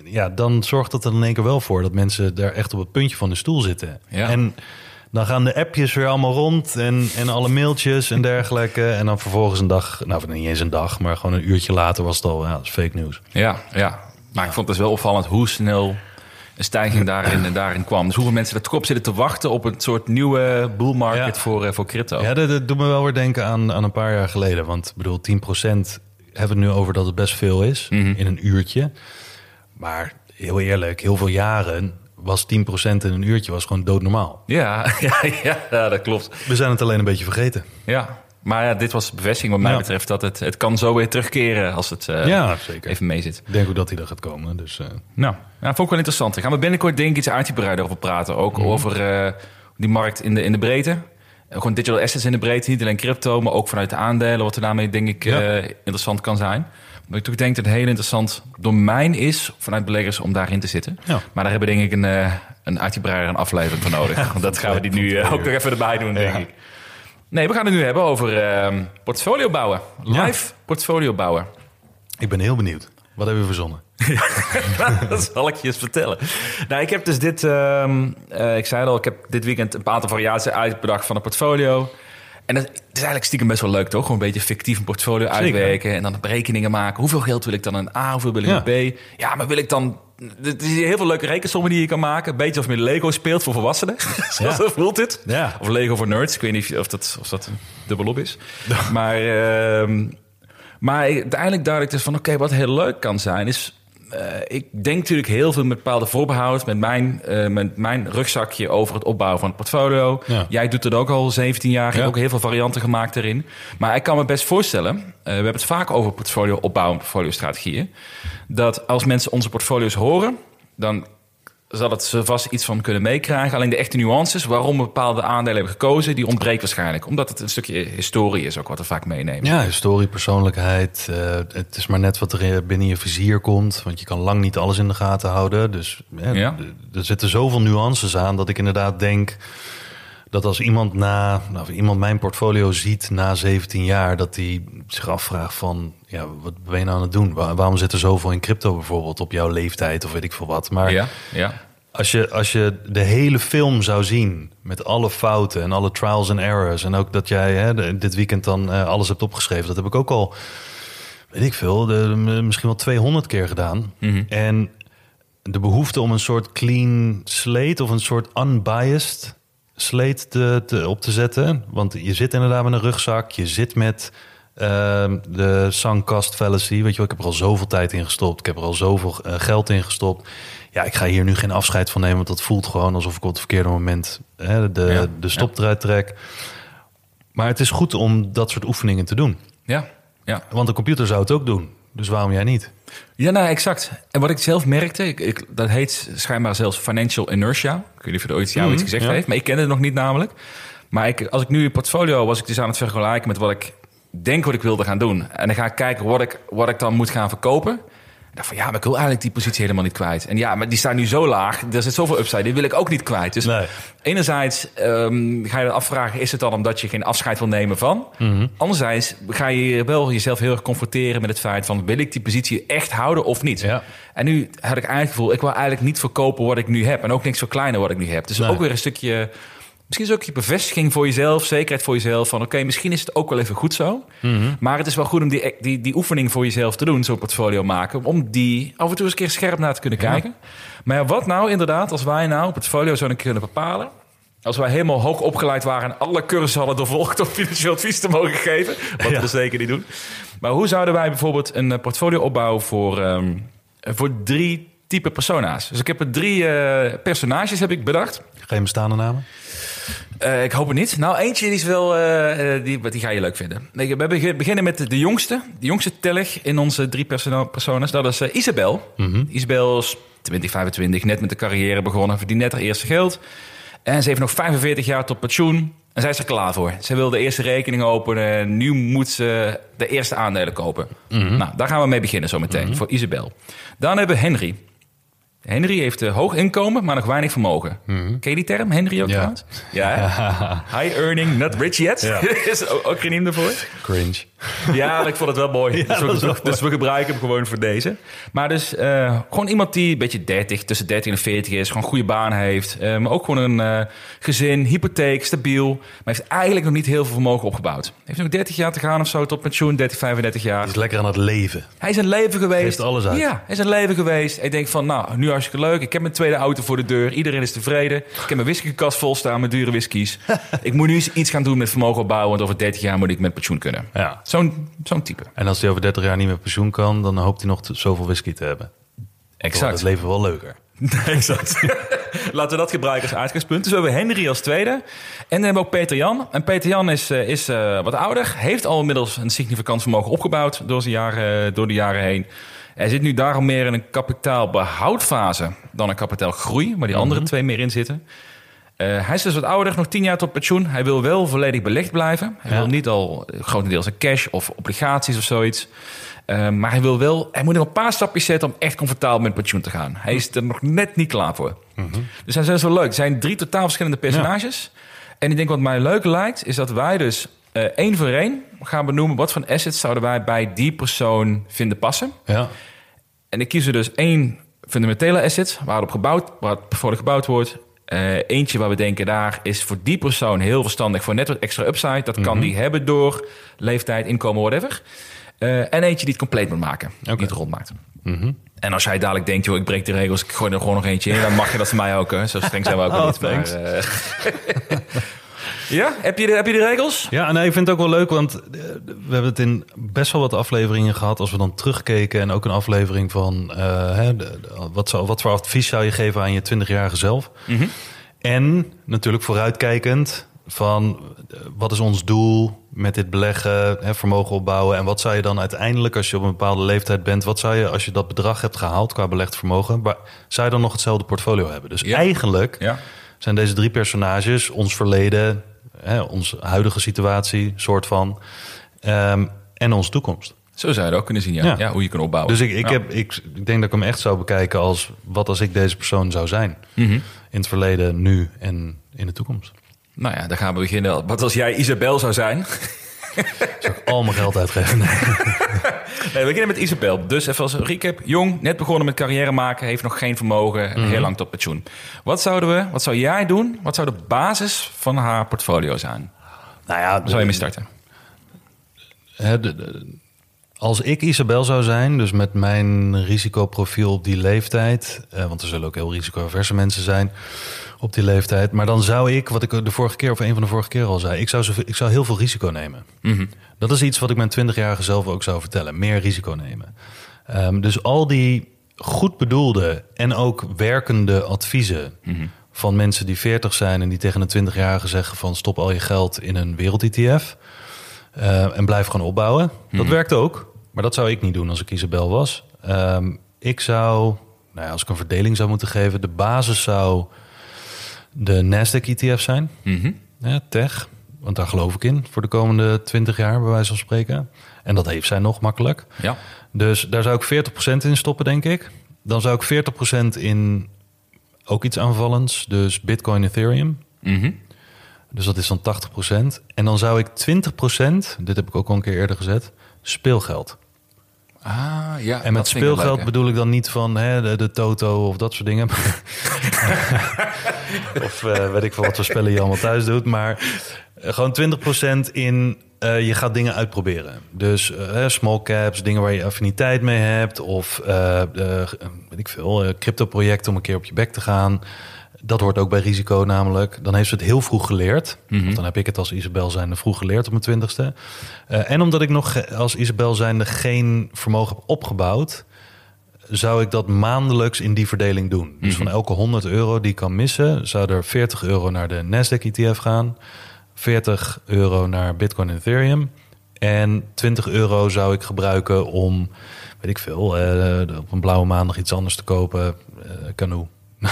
Ja, dan zorgt dat er in één keer wel voor... dat mensen daar echt op het puntje van de stoel zitten.
Ja.
En dan gaan de appjes weer allemaal rond en, en alle mailtjes en dergelijke. En dan vervolgens een dag, nou niet eens een dag, maar gewoon een uurtje later was het al, ja, dat is fake news.
Ja, ja. Maar ik vond het dus wel opvallend hoe snel een stijging daarin, daarin kwam. Dus hoeveel mensen er toch op zitten te wachten op een soort nieuwe bull market
Ja.
voor, eh, voor crypto.
Ja, dat, dat doet me wel weer denken aan, aan een paar jaar geleden. Want ik bedoel, 10% hebben we het nu over dat het best veel is in een uurtje. Maar heel eerlijk, heel veel jaren was 10% in een uurtje was gewoon doodnormaal.
Ja, ja, ja, dat klopt.
We zijn het alleen een beetje vergeten.
Ja, Maar ja, dit was bevestiging wat mij
Ja.
betreft dat het, het kan zo weer terugkeren als het eh,
ja, zeker.
even mee zit.
Ik denk ook dat hij er gaat komen. Dus, eh,
Nou, ja, vond ik wel interessant. Gaan we binnenkort denk ik iets uitgebreider over praten. Ook
Mhm.
over eh, die markt in de, in de breedte. Gewoon digital assets in de breedte. Niet alleen crypto, maar ook vanuit de aandelen. Wat er daarmee denk ik
Ja.
interessant kan zijn. Maar ik toch denk dat het een heel interessant domein is vanuit beleggers om daarin te zitten.
Ja.
Maar daar hebben we denk ik een, eh een uitgebreider aflevering voor nodig. Want dat gaan we die nu eh, ook nog even erbij doen, denk ik. Nee, we gaan het nu hebben over eh, portfolio bouwen. Live portfolio bouwen.
ik ben heel benieuwd. Wat hebben we verzonnen?
dat zal ik je eens vertellen. Nou, ik heb dus dit... ehm, eh, ik zei al, ik heb dit weekend een aantal variaties uitbedacht van een portfolio. En dat, het is eigenlijk stiekem best wel leuk, toch? Gewoon een beetje fictief een portfolio uitwerken... en dan berekeningen maken. Hoeveel geld wil ik dan in A, hoeveel wil ik
Ja.
in B? Ja, maar wil ik dan... Er zijn heel veel leuke rekensommen die je kan maken. Een beetje of met Lego speelt voor volwassenen. Zo
Ja.
voelt het.
Ja.
Of Lego voor nerds. Ik weet niet of dat, of dat dubbelop is. maar, ehm, maar uiteindelijk ik dus van... oké, wat heel leuk kan zijn is... eh, ik denk natuurlijk heel veel met bepaalde voorbehoud... met mijn, eh, met mijn rugzakje over het opbouwen van het portfolio.
Ja.
Jij doet het ook al 17 jaar. Je hebt
Ja.
ook heel veel varianten gemaakt erin. Maar ik kan me best voorstellen... eh, we hebben het vaak over portfolio opbouwen... en portfolio-strategieën. Dat als mensen onze portfolio's horen... dan zal het ze vast iets van kunnen meekrijgen. Alleen de echte nuances, waarom we bepaalde aandelen hebben gekozen, die ontbreekt waarschijnlijk. Omdat het een stukje historie is, ook wat we vaak meenemen.
Ja, historie, persoonlijkheid. eh, het is maar net wat er binnen je vizier komt. Want je kan lang niet alles in de gaten houden. Dus hè,
Ja.
er zitten zoveel nuances aan dat ik inderdaad denk dat als iemand na, nou, iemand mijn portfolio ziet na 17 jaar, dat hij zich afvraagt van, ja, wat ben je nou aan het doen? Waar- waarom zit er zoveel in crypto bijvoorbeeld op jouw leeftijd of weet ik veel wat? Maar
Ja, ja.
als je, als je de hele film zou zien met alle fouten en alle trials and errors... en ook dat jij hè, dit weekend dan eh, alles hebt opgeschreven... dat heb ik ook al, weet ik veel, de, misschien wel 200 keer gedaan.
Mhm.
En de behoefte om een soort clean slate of een soort unbiased slate te, te, op te zetten. Want je zit inderdaad met een rugzak, je zit met... ehm, de sunk fallacy, weet je wel, ik heb er al zoveel tijd in gestopt. Ik heb er al zoveel eh, geld in gestopt. Ja, ik ga hier nu geen afscheid van nemen, want dat voelt gewoon alsof ik op het verkeerde moment hè, de,
Ja,
de stop eruit trek. Maar het is goed om dat soort oefeningen te doen.
Ja, ja.
Want de computer zou het ook doen. Dus waarom jij niet?
Ja, nou, exact. En wat ik zelf merkte, ik, ik- dat heet schijnbaar zelfs financial inertia. Ik weet niet of het ooit jou iets
Mhm,
gezegd
ja.
heeft, maar ik ken het nog niet namelijk. Maar ik, als ik nu een portfolio was ik dus aan het vergelijken met wat ik denk wat ik wilde gaan doen. En dan ga ik kijken wat ik, wat ik dan moet gaan verkopen. Ik dacht van ja, maar ik wil eigenlijk die positie helemaal niet kwijt. En ja, maar die staan nu zo laag. Er zit zoveel upside, die wil ik ook niet kwijt. Dus
Nee.
enerzijds ehm, ga je je afvragen, is het dan omdat je geen afscheid wil nemen van? Anderzijds ga je wel jezelf heel erg confronteren met het feit van... wil ik die positie echt houden of niet?
Ja.
En nu had ik eigenlijk het gevoel, ik wil eigenlijk niet verkopen wat ik nu heb. En ook niks verkleinen wat ik nu heb. Dus
Nee.
ook weer een stukje... Misschien is ook je bevestiging voor jezelf, zekerheid voor jezelf. Van oké, misschien is het ook wel even goed zo. Maar het is wel goed om die, die, die oefening voor jezelf te doen, zo'n portfolio maken. Om die af en toe eens een keer scherp naar te kunnen kijken. Maar ja, wat nou inderdaad, als wij nou een portfolio zouden kunnen bepalen. Als wij helemaal hoog opgeleid waren en alle cursussen hadden doorvolgd om financieel advies te mogen geven. Wat we
Ja.
zeker niet doen. Maar hoe zouden wij bijvoorbeeld een eh, portfolio opbouwen voor, ehm, voor drie type persona's? Dus ik heb er drie eh, personages heb ik bedacht.
Geen bestaande namen?
Eh, ik hoop het niet. Nou, eentje die is wel, eh, eh, die, die ga je leuk vinden. We begi- beginnen met de, jongste, de jongste tellig in onze drie persona- personas. Dat is Isabel. Isabel is 20, 25, net met de carrière begonnen, verdient net haar eerste geld. En ze heeft nog 45 jaar tot pensioen. En zij is er klaar voor. Ze wil de eerste rekening openen. En nu moet ze de eerste aandelen kopen. Nou, daar gaan we mee beginnen zometeen, voor Isabel. Dan hebben we Henry. Henry heeft een hoog inkomen, maar nog weinig vermogen. Ken je die term, Henry ook
Ja.
trouwens? Ja? High earning, not rich yet.
Ja.
is ook ook geen ervoor.
Cringe.
Ja, maar ik vond het wel mooi. dus, we, dus we gebruiken hem gewoon voor deze. Maar dus eh, gewoon iemand die een beetje 30, tussen 30 en 40 is. Gewoon een goede baan heeft. eh, maar ook gewoon een gezin, hypotheek, stabiel. Maar heeft eigenlijk nog niet heel veel vermogen opgebouwd. Heeft nog 30 jaar te gaan of zo tot pensioen, 30, 35 jaar.
Die is lekker aan het leven.
Hij is een leven geweest.
Geeft alles uit.
Ja, hij is een leven geweest. Ik denk van, nou, nu hartstikke leuk. Ik heb mijn tweede auto voor de deur. Iedereen is tevreden. Ik heb mijn whiskykast vol staan met dure whiskies. ik moet nu eens iets gaan doen met vermogen opbouwen. Want over 30 jaar moet ik met pensioen kunnen.
Ja.
Zo'n zo'n type.
En als hij over 30 jaar niet meer pensioen kan, dan hoopt hij nog te- zoveel whisky te hebben.
Exact.
het leven wel leuker.
exact. Laten we dat gebruiken als uitgangspunt. Dus we hebben Henry als tweede. En dan hebben we ook Peter Jan. En Peter Jan is, eh, is eh, wat ouder. Heeft al inmiddels een significant vermogen opgebouwd door, zijn jaren, door de jaren heen. Hij zit nu daarom meer in een kapitaalbehoudfase dan een kapitaalgroei, waar die andere twee meer in zitten. Eh, hij is dus wat ouder, nog tien jaar tot pensioen. Hij wil wel volledig belegd blijven. Hij
Ja.
wil niet al eh, grotendeels in cash of obligaties of zoiets. Eh, maar hij wil wel, hij moet nog een paar stapjes zetten om echt comfortabel met pensioen te gaan. Hij is er nog net niet klaar voor. Dus hij is wel leuk. Er zijn drie totaal verschillende personages. En ik denk wat mij leuk lijkt, is dat wij dus eh, één voor één gaan benoemen wat voor assets zouden wij bij die persoon vinden passen.
Ja.
En ik kies er dus één fundamentele asset waarop gebouwd, waar het portfolio gebouwd wordt. Eh, eentje waar we denken, daar is voor die persoon heel verstandig voor net wat extra upside. Dat kan die hebben door leeftijd, inkomen, whatever. Eh, en eentje die het compleet moet maken, die het rond maakt. En als jij dadelijk denkt, joh, ik breek de regels, ik gooi er gewoon nog eentje in, dan mag je dat van mij ook. Hè. Zo streng zijn we ook
Oh,
niet. Maar. ja, heb je, de, heb je de regels?
Ja, nee, ik vind het ook wel leuk, want eh, we hebben het in best wel wat afleveringen gehad. Als we dan terugkeken en ook een aflevering van eh, hè, de- de- wat, zou, wat voor advies zou je geven aan je 20-jarige zelf? En natuurlijk vooruitkijkend van eh, wat is ons doel met dit beleggen, hè, vermogen opbouwen. En wat zou je dan uiteindelijk, als je op een bepaalde leeftijd bent, wat zou je als je dat bedrag hebt gehaald qua belegd vermogen, zou je dan nog hetzelfde portfolio hebben? Dus
Ja.
eigenlijk
Ja.
Zijn deze drie personages ons verleden, hè, onze huidige situatie, soort van, ehm, en onze toekomst.
Zo zou je het ook kunnen zien, ja.
Ja.
ja. hoe je kan opbouwen.
Dus ik, ik,
Ja.
heb, ik, ik denk dat ik hem echt zou bekijken als wat als ik deze persoon zou zijn.
Mhm.
In het verleden, nu en in de toekomst.
Nou ja, dan gaan we beginnen. Wat als jij Isabel zou zijn?
Zou ik al mijn geld uitgeven? Nee.
Nee, we beginnen met Isabel. Dus even als recap. Jong, net begonnen met carrière maken, heeft nog geen vermogen,
Mhm.
heel lang tot pensioen. Wat zouden we, wat zou jij doen? Wat zou de basis van haar portfolio zijn?
Nou ja,
zou je mee starten?
Hè, de- de- als ik Isabel zou zijn, dus met mijn risicoprofiel op die leeftijd, eh, want er zullen ook heel risicoaverse mensen zijn op die leeftijd, maar dan zou ik, wat ik de vorige keer of een van de vorige keer al zei, ik zou, zoveel- ik zou heel veel risico nemen. Dat is iets wat ik mijn 20-jarige zelf ook zou vertellen, meer risico nemen. Ehm, dus al die goed bedoelde en ook werkende adviezen van mensen die 40 zijn en die tegen een 20-jarige zeggen van stop al je geld in een wereld-ETF. Eh, en blijf gewoon opbouwen. Dat werkt ook. Maar dat zou ik niet doen als ik Isabel was. Ehm, ik zou, nou ja, als ik een verdeling zou moeten geven, de basis zou de Nasdaq ETF zijn.
Mhm.
Ja, tech. Want daar geloof ik in voor de komende 20 jaar, bij wijze van spreken. En dat heeft zij nog makkelijk.
Ja.
Dus daar zou ik 40% in stoppen, denk ik. Dan zou ik 40% in ook iets aanvallends. Dus Bitcoin, Ethereum.
Mhm.
Dus dat is dan 80%. En dan zou ik 20%, dit heb ik ook al een keer eerder gezet, speelgeld.
Ah, ja.
En met speelgeld bedoel ik dan niet van hè, de, de Toto of dat soort dingen. of eh, weet ik veel wat voor spellen je allemaal thuis doet. Maar eh, gewoon 20% in eh, je gaat dingen uitproberen. Dus hè, small caps, dingen waar je affiniteit mee hebt. Of weet ik veel, eh, crypto-projecten om een keer op je bek te gaan. Dat hoort ook bij risico namelijk. Dan heeft ze het heel vroeg geleerd. Of dan heb ik het als Isabel zijnde vroeg geleerd op mijn twintigste. Eh, en omdat ik nog als Isabel zijnde geen vermogen heb opgebouwd... zou ik dat maandelijks in die verdeling doen. Dus van elke 100 euro die ik kan missen... zou er 40 euro naar de Nasdaq ETF gaan... 40 euro naar Bitcoin en Ethereum... en 20 euro zou ik gebruiken om, weet ik veel... eh, op een blauwe maandag iets anders te kopen. eh canoe.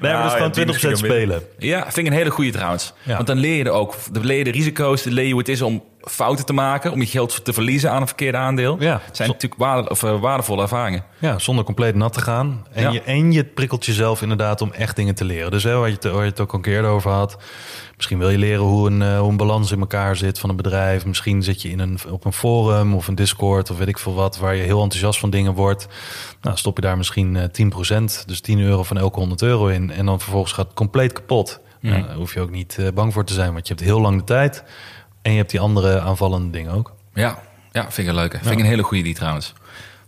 nee, maar
Nou,
dat is
ja,
gewoon
die
20%
misschien ook
spelen.
Ja, vind ik een hele goede trouwens.
Ja.
Want dan leer je er ook. Dan leer je de risico's, dan leer je hoe het is om fouten te maken, om je geld te verliezen aan een verkeerde aandeel.
Ja.
Het zijn natuurlijk waarde, of, eh, waardevolle ervaringen.
Ja, zonder compleet nat te gaan. En,
Ja.
je, en je prikkelt jezelf inderdaad om echt dingen te leren. Dus hè, waar, je het, waar je het ook al een keer over had. Misschien wil je leren hoe een, eh, hoe een balans in elkaar zit van een bedrijf. Misschien zit je in een, op een forum of een Discord of weet ik veel wat... waar je heel enthousiast van dingen wordt. Nou, stop je daar misschien eh 10%, dus 10 euro van elke 100 euro in... en dan vervolgens gaat het compleet kapot. Nou, daar hoef je ook niet eh, bang voor te zijn, want je hebt heel lang de tijd... en je hebt die andere aanvallende dingen ook.
Ja, ja vind ik een leuke. Vind ik een hele goede die trouwens.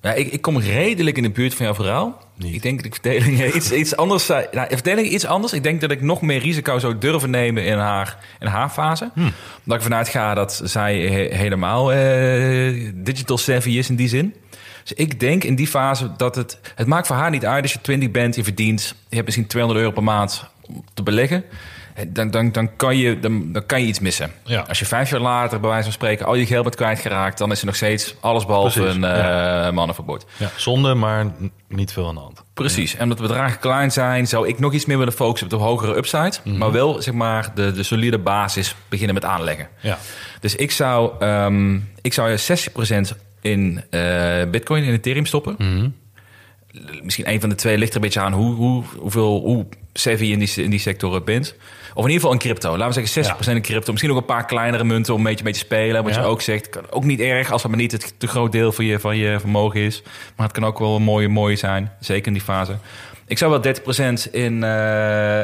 Ja, ik, ik kom redelijk in de buurt van jouw verhaal. Ik denk dat ik verdeling iets, iets anders... zou- Nou, verdeling iets anders. Ik denk dat ik nog meer risico zou durven nemen in haar, in haar fase. Omdat ik vanuit ga dat zij he- helemaal eh, digital savvy is in die zin. Dus ik denk in die fase dat het... Het maakt voor haar niet uit als je 20 bent, je verdient... Je hebt misschien 200 euro per maand om te beleggen. Dan, dan, dan, kan je, dan, dan kan je iets missen.
Ja.
Als je vijf jaar later, bij wijze van spreken... al je geld bent kwijtgeraakt... dan is er nog steeds alles behalve
Precies,
een eh
ja.
mannenverbod.
Ja, zonde, maar niet veel aan de hand.
Precies. En omdat de bedragen klein zijn, zou ik nog iets meer willen focussen op de hogere upside.
Mhm.
Maar wel, zeg maar, de, de solide basis beginnen met aanleggen.
Ja.
Dus ik zou, ehm ik zou 60% in eh, Bitcoin en Ethereum stoppen.
Mhm.
Misschien een van de twee ligt er een beetje aan hoe, hoe, hoeveel, hoe savvy je in die, in die sector bent. Of in ieder geval in crypto. Laten we zeggen 60% in crypto. Misschien ook een paar kleinere munten om een beetje mee te spelen. Wat
Ja.
je ook zegt, kan ook niet erg als het maar niet het te groot deel van je, van je vermogen is. Maar het kan ook wel een mooie, mooie zijn. Zeker in die fase. Ik zou wel 30% in eh,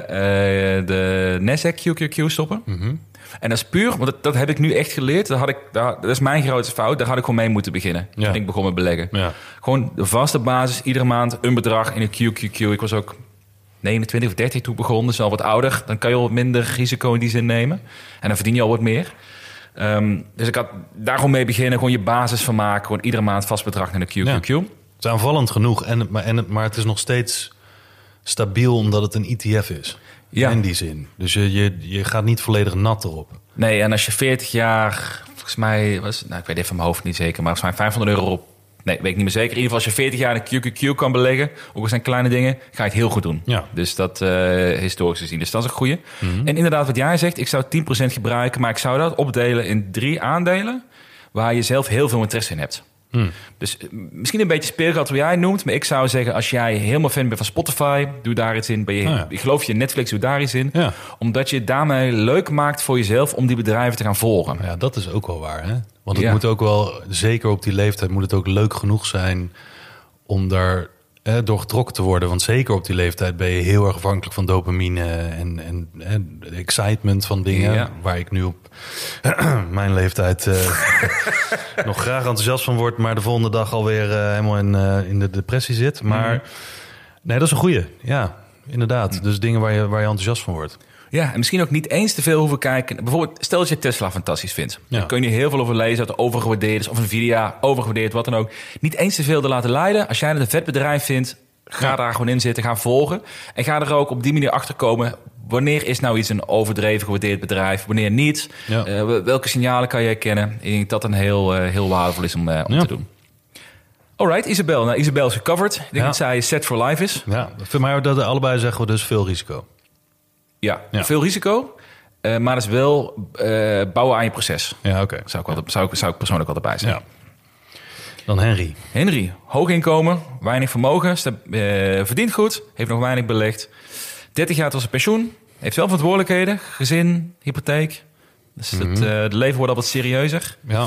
eh, de Nasdaq QQQ stoppen. En dat is puur, want dat, dat heb ik nu echt geleerd. Dat, had ik, daar- dat is mijn grootste fout. Daar had ik gewoon mee moeten beginnen.
Ja.
Toen ik begon met beleggen.
Ja.
Gewoon de vaste basis, iedere maand een bedrag in een QQQ. Ik was ook 29 of 30 toen ik begon, dus al wat ouder. Dan kan je al wat minder risico in die zin nemen. En dan verdien je al wat meer. Ehm, dus ik had daar gewoon mee beginnen. Gewoon je basis van maken. Gewoon iedere maand vast bedrag naar de QQQ.
Het is aanvallend genoeg, en, het- maar, en, het- maar het is nog steeds stabiel omdat het een ETF is.
Ja.
In die zin. Dus je, je, je gaat niet volledig nat erop.
Nee, en als je 40 jaar, volgens mij was, nou ik weet even van mijn hoofd niet zeker, maar volgens mij 500 euro op. Nee, weet ik niet meer zeker. In ieder geval, als je 40 jaar in een QQQ kan beleggen, ook al zijn kleine dingen, ga je het heel goed doen.
Ja.
Dus dat eh, historisch gezien. Dus dat is een goede. En inderdaad, wat jij zegt, ik zou 10% gebruiken, maar ik zou dat opdelen in drie aandelen waar je zelf heel veel interesse in hebt. Dus eh, misschien een beetje speelgeld wat jij noemt, maar ik zou zeggen, als jij helemaal fan bent van Spotify, doe daar iets in. Ben je,
Oh ja.
ik geloof je Netflix, doe daar iets in.
Ja.
Omdat je het daarmee leuk maakt voor jezelf om die bedrijven te gaan volgen.
Ja, dat is ook wel waar. Hè? Want het
Ja.
moet ook wel, zeker op die leeftijd, moet het ook leuk genoeg zijn om daar door getrokken te worden. Want zeker op die leeftijd ben je heel erg afhankelijk van dopamine en, en excitement van dingen.
Ja.
Waar ik nu op mijn leeftijd eh, nog graag enthousiast van word, maar de volgende dag alweer eh, helemaal in, eh, in de depressie zit. Maar nee, dat is een goeie. Ja, inderdaad. Dus dingen waar je, waar je enthousiast van wordt.
Ja, en misschien ook niet eens te veel hoeven kijken. Bijvoorbeeld, stel dat je Tesla fantastisch vindt.
Ja.
Dan kun je heel veel over lezen, dat overgewaardeerd is. Of Nvidia, overgewaardeerd, wat dan ook. Niet eens te veel te laten leiden. Als jij het een vet bedrijf vindt, ga
Ja.
daar gewoon in zitten, ga volgen. En ga er ook op die manier achter komen. Wanneer is nou iets een overdreven gewaardeerd bedrijf? Wanneer niet?
Ja.
Eh, wel- welke signalen kan je herkennen? Ik denk dat dat een heel, eh, heel waardevol is om, eh, om te doen. Alright, Isabel. Nou, Isabel is gecoverd. Ik denk dat zij set for life is.
Ja, voor mij dat allebei zeggen we dus veel risico.
Ja,
Ja.
veel risico. eh, maar dat is wel eh, bouwen aan je proces.
Ja, oké.
Zou ik, zou, ik, zou ik persoonlijk wel erbij zijn.
Ja. Dan Henry.
Henry, hoog inkomen, weinig vermogen, eh, verdient goed, heeft nog weinig belegd. 30 jaar tot zijn pensioen, heeft wel verantwoordelijkheden, gezin, hypotheek. Dus het,
Mhm.
het leven wordt altijd serieuzer.
Ja.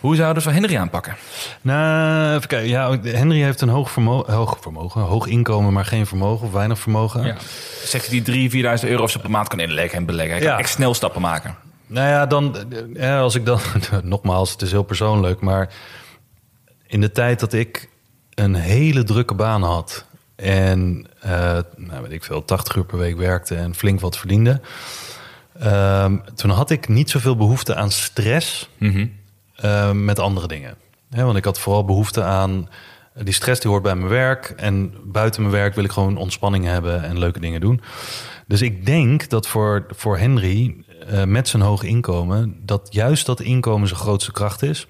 Hoe zouden voor Henry aanpakken?
Nou, even kijken. Ja, Henry heeft een hoog vermogen, hoog vermogen, hoog inkomen, maar geen vermogen of weinig vermogen.
Zegt hij die 3.000, 4.000 euro of zo per maand kan inleggen en beleggen. Hij kan
Ja.
echt snel stappen maken.
Nou ja, dan, eh, als ik dan, nogmaals, het is heel persoonlijk, maar in de tijd dat ik een hele drukke baan had en, eh, nou weet ik veel, 80 uur per week werkte en flink wat verdiende, ehm, toen had ik niet zoveel behoefte aan stress eh, met andere dingen. Want ik had vooral behoefte aan die stress die hoort bij mijn werk. En buiten mijn werk wil ik gewoon ontspanning hebben en leuke dingen doen. Dus ik denk dat voor, voor Henry eh, met zijn hoog inkomen, dat juist dat inkomen zijn grootste kracht is.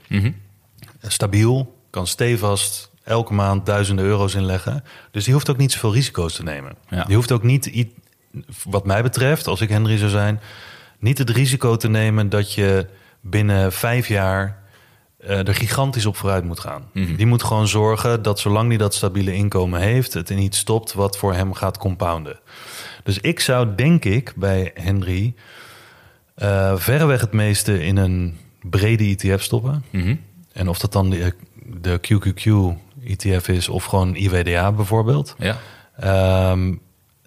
Stabiel, kan stevast elke maand duizenden euro's inleggen. Dus die hoeft ook niet zoveel risico's te nemen.
Ja.
Die hoeft ook niet, wat mij betreft, als ik Henry zou zijn, niet het risico te nemen dat je binnen vijf jaar eh, er gigantisch op vooruit moet gaan. Die moet gewoon zorgen dat zolang hij dat stabiele inkomen heeft, het in iets stopt wat voor hem gaat compounden. Dus ik zou denk ik bij Henry eh verreweg het meeste in een brede ETF stoppen. En of dat dan de, de QQQ ETF is of gewoon IWDA bijvoorbeeld.
Ja.
Ehm,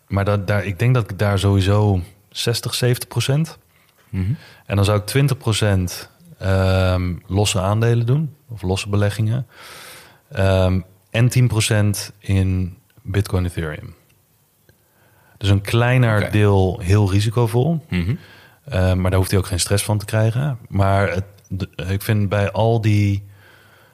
maar dat, daar, ik denk dat ik daar sowieso 60, 70 procent. En dan zou ik 20 procent ehm, losse aandelen doen. Of losse beleggingen. Ehm, en 10 procent in Bitcoin Ethereum. Dus een kleiner deel heel risicovol.
Mhm.
Eh, maar daar hoeft hij ook geen stress van te krijgen. Maar het, de- ik vind bij al die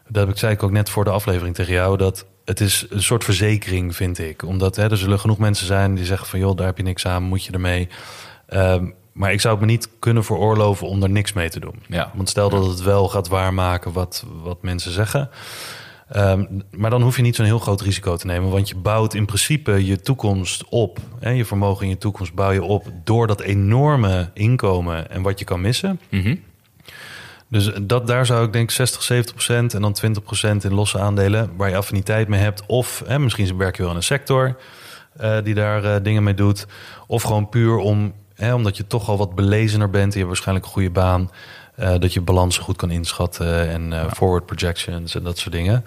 Dat heb ik, zei ik ook net voor de aflevering tegen jou, dat het is een soort verzekering, vind ik. Omdat hè, er zullen genoeg mensen zijn die zeggen van... joh, daar heb je niks aan, moet je ermee. Ehm, maar ik zou het me niet kunnen veroorloven om er niks mee te doen.
Ja.
Want stel dat het wel gaat waarmaken wat, wat mensen zeggen... Ehm, maar dan hoef je niet zo'n heel groot risico te nemen. Want je bouwt in principe je toekomst op. Hè, je vermogen in je toekomst bouw je op door dat enorme inkomen en wat je kan missen.
Mhm.
Dus dat, daar zou ik denk 60, 70 procent en dan 20 procent in losse aandelen waar je affiniteit mee hebt. Of hè, misschien werk je wel in een sector eh, die daar eh, dingen mee doet. Of gewoon puur om, hè, omdat je toch al wat belezener bent. Je hebt waarschijnlijk een goede baan. eh, dat je balansen goed kan inschatten en eh, forward projections en dat soort dingen.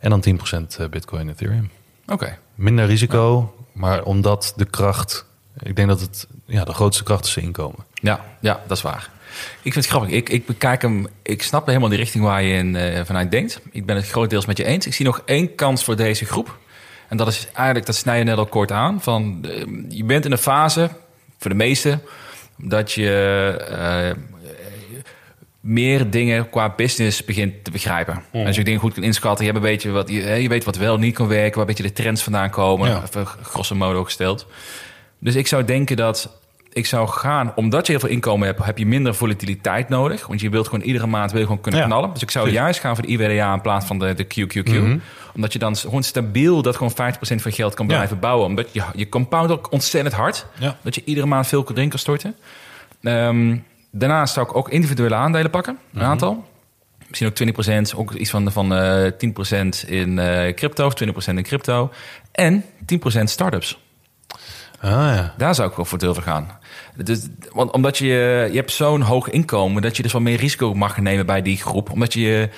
En dan 10 procent Bitcoin en Ethereum.
Oké.
Minder risico, maar omdat de kracht, ik denk dat het ja, de grootste kracht is inkomen.
Ja, ja, dat is waar. Ik vind het grappig. Ik, ik bekijk hem, ik snap helemaal die richting waar je in, eh, vanuit denkt. Ik ben het grotendeels met je eens. Ik zie nog één kans voor deze groep. En dat is eigenlijk, dat snij je net al kort aan. Van, eh, je bent in een fase, voor de meesten, dat je eh, meer dingen qua business begint te begrijpen. En als je dingen goed kan inschatten, je, hebt een beetje wat, je, je weet wat wel niet kan werken, waar een beetje de trends vandaan komen,
Ja.
even grosso modo gesteld. Dus ik zou denken dat ik zou gaan, omdat je heel veel inkomen hebt, heb je minder volatiliteit nodig. Want je wilt gewoon iedere maand wil je gewoon kunnen
Ja,
knallen. Dus ik zou
precies.
juist gaan voor de IWDA in plaats van de, de QQQ.
Mhm.
Omdat je dan gewoon stabiel dat gewoon 50% van je geld kan
Ja.
blijven bouwen. Omdat je, je compound ook ontzettend hard.
Ja.
Dat je iedere maand veel erin kan storten. Ehm, daarnaast zou ik ook individuele aandelen pakken. Een
Mhm.
aantal. Misschien ook 20%, ook iets van, van eh 10% in eh crypto, of 20% in crypto. En 10% startups.
Ah ja.
Daar zou ik wel voor durven gaan. Dus, want omdat je, je hebt zo'n hoog inkomen dat je dus wel meer risico mag nemen bij die groep. Omdat je,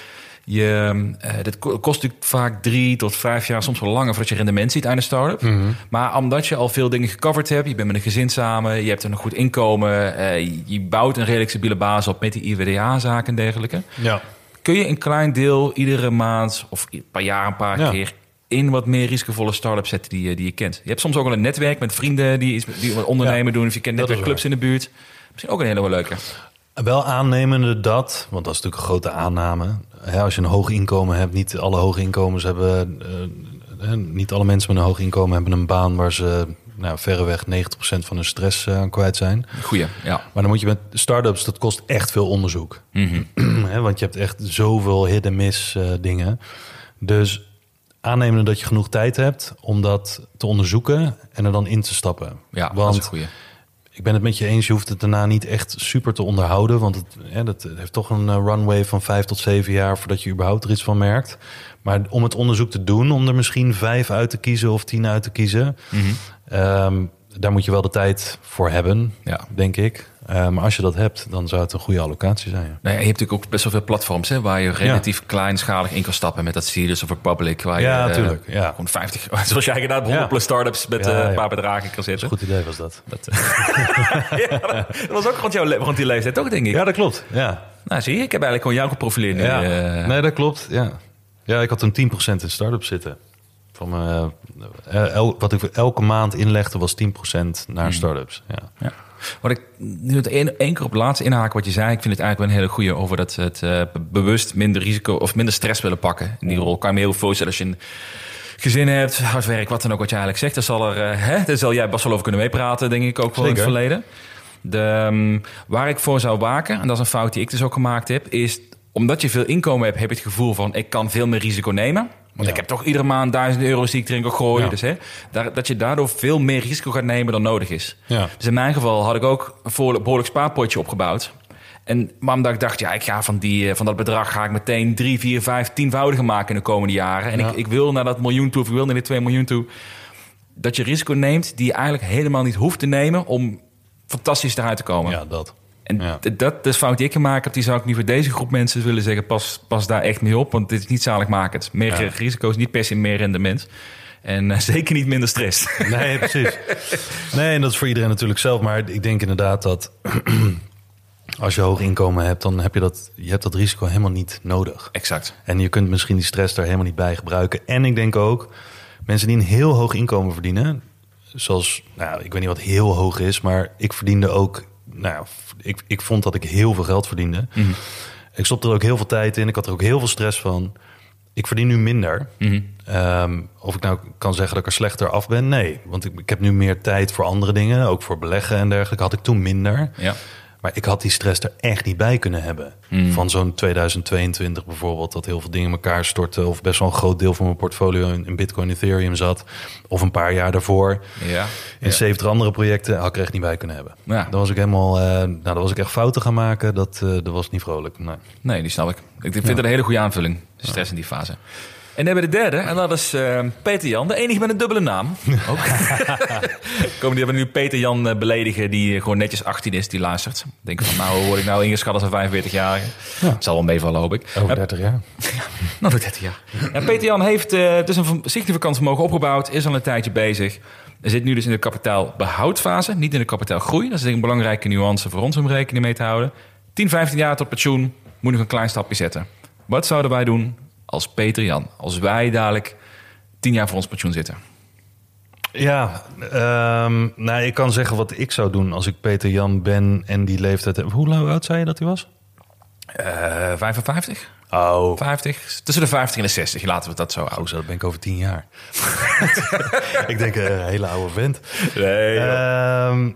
je eh, dat ko- kost natuurlijk vaak drie tot vijf jaar, soms wel langer voordat je rendement ziet aan een start-up. Maar omdat je al veel dingen gecoverd hebt, je bent met een gezin samen, je hebt een goed inkomen, eh, je bouwt een redelijk stabiele basis op met die IWDA-zaken en dergelijke
Ja.
kun je een klein deel iedere maand of per jaar een paar
Ja.
keer in wat meer risicovolle start-ups zetten die, je- die je kent. Je hebt soms ook wel een netwerk met vrienden die, iets, die wat ondernemen
Ja,
doen. Of je kent
is
netwerkclubs in de buurt. Misschien ook een hele leuke.
Wel aannemende dat, want dat is natuurlijk een grote aanname. Hè, als je een hoog inkomen hebt, niet alle hoge inkomens hebben. eh, eh, niet alle mensen met een hoog inkomen hebben een baan waar ze nou, verreweg 90% van hun stress eh, aan kwijt zijn.
Goeie, ja.
Maar dan moet je met start-ups, dat kost echt veel onderzoek.
Mhm.
Hè, want je hebt echt zoveel hit-and-miss eh, dingen. Dus aannemende dat je genoeg tijd hebt om dat te onderzoeken en er dan in te stappen.
Ja, dat is
want ik ben het met je eens, je hoeft het daarna niet echt super te onderhouden. Want het, dat heeft toch een eh, runway van vijf tot zeven jaar voordat je überhaupt er iets van merkt. Maar om het onderzoek te doen, om er misschien vijf uit te kiezen of tien uit te kiezen,
Mhm.
ehm, daar moet je wel de tijd voor hebben,
Ja.
denk ik. Eh, maar als je dat hebt, dan zou het een goede allocatie zijn. ja.
Nou ja, je hebt natuurlijk ook best wel veel platforms hè, waar je relatief kleinschalig in kan stappen met dat Series of Republic. Waar
Ja,
je, eh,
natuurlijk, ja.
Gewoon 50, zoals jij gedaan, 100
Ja.
plus startups met eh, een paar bedragen kan zetten.
Goed idee was dat.
Dat, was ook rond, jouw, rond die leeftijd, toch, denk ik?
Ja, dat klopt. Ja,
Nou, zie je, ik heb eigenlijk gewoon jou geprofileerd nu.
ja. nee, dat klopt. Ja. ja, ik had een 10% in start-up zitten. Van el- wat ik elke maand inlegde was 10% naar start-ups. Ja.
Wat ik nu het één keer op het laatste inhaken wat je zei, ik vind het eigenlijk wel een hele goede over dat het eh, be- bewust minder risico of minder stress willen pakken. In die rol kan je me heel veel voorstellen als je een gezin hebt, hard werk, wat dan ook wat je eigenlijk zegt. Daar zal, er, eh, hè, daar zal jij best wel over kunnen meepraten, denk ik ook wel in het verleden. De, ehm, waar ik voor zou waken, en dat is een fout die ik dus ook gemaakt heb, is omdat je veel inkomen hebt, heb je het gevoel van ik kan veel meer risico nemen. Want
Ja.
ik heb toch iedere maand duizend euro's die ik erin kan gooien.
Ja.
Dus hè, daar, dat je daardoor veel meer risico gaat nemen dan nodig is.
Ja.
Dus in mijn geval had ik ook een behoorlijk spaarpotje opgebouwd. En, maar omdat ik dacht, ja, ik ga van, die, eh, van dat bedrag ga ik meteen drie, vier, vijf, tienvoudige maken in de komende jaren. En ik, ik wil naar dat miljoen toe, of ik wil naar die 2 miljoen toe. Dat je risico neemt die je eigenlijk helemaal niet hoeft te nemen om fantastisch eruit te komen.
ja, dat.
En
Ja.
dat is fout die ik gemaakt heb. Die zou ik nu voor deze groep mensen willen zeggen. Pas, pas daar echt mee op. Want dit is niet zaligmakend. Meer
Ja.
risico's, niet per se meer rendement. En eh, zeker niet minder stress.
Nee, precies. Nee, en dat is voor iedereen natuurlijk zelf. Maar ik denk inderdaad dat als je hoog inkomen hebt, dan heb je dat, je hebt dat risico helemaal niet nodig.
exact.
En je kunt misschien die stress daar helemaal niet bij gebruiken. En ik denk ook, mensen die een heel hoog inkomen verdienen, zoals, nou, ik weet niet wat heel hoog is, maar ik verdiende ook, nou, ja, ik, ik vond dat ik heel veel geld verdiende. Ik stopte er ook heel veel tijd in, ik had er ook heel veel stress van. ik verdien nu minder.
Mhm.
Ehm, of ik nou kan zeggen dat ik er slechter af ben? Nee, want ik, ik heb nu meer tijd voor andere dingen, ook voor beleggen en dergelijke. Had ik toen minder.
Ja.
Maar ik had die stress er echt niet bij kunnen hebben. Van zo'n 2022 bijvoorbeeld, dat heel veel dingen in elkaar stortten. Of best wel een groot deel van mijn portfolio in, in Bitcoin, Ethereum zat. Of een paar jaar daarvoor.
Ja.
In
Ja.
70 andere projecten had ik er echt niet bij kunnen hebben.
Ja.
Dan was ik helemaal, eh, nou, dan was ik echt fouten gaan maken. Dat, eh, dat was niet vrolijk. Nee.
Nee, die snap ik. Ik vind het een hele goede aanvulling. Stress in die fase. En dan hebben we de derde. En dat is eh, Peter Jan. De enige met een dubbele naam. Ook. Komen die hebben nu Peter Jan eh, beledigen. Die eh, gewoon netjes 18 is. Die luistert. Denk van nou word ik nou ingeschat als een 45-jarige. Het zal wel meevallen hoop ik.
Over
Ja,
30 jaar.
Nou, dat 30 jaar. Ja, Peter Jan heeft dus een significant vermogen opgebouwd. Is al een tijdje bezig. Er zit nu dus in de kapitaalbehoudfase. Niet in de kapitaalgroei. Dat is denk ik een belangrijke nuance voor ons om rekening mee te houden. 10, 15 jaar tot pensioen. Moet nog een klein stapje zetten. Wat zouden wij doen als Peter Jan? Als wij dadelijk 10 jaar voor ons pensioen zitten.
Ja, ehm, nou, ik kan zeggen wat ik zou doen als ik Peter Jan ben en die leeftijd heb. Hoe oud zei je dat hij was?
Eh 55?
Oh,
50? Tussen de 50 en de 60. Laten we dat zo
oh
houden.
zo, dat ben ik over tien jaar. ik denk eh, een hele oude vent.
Nee,
Ehm,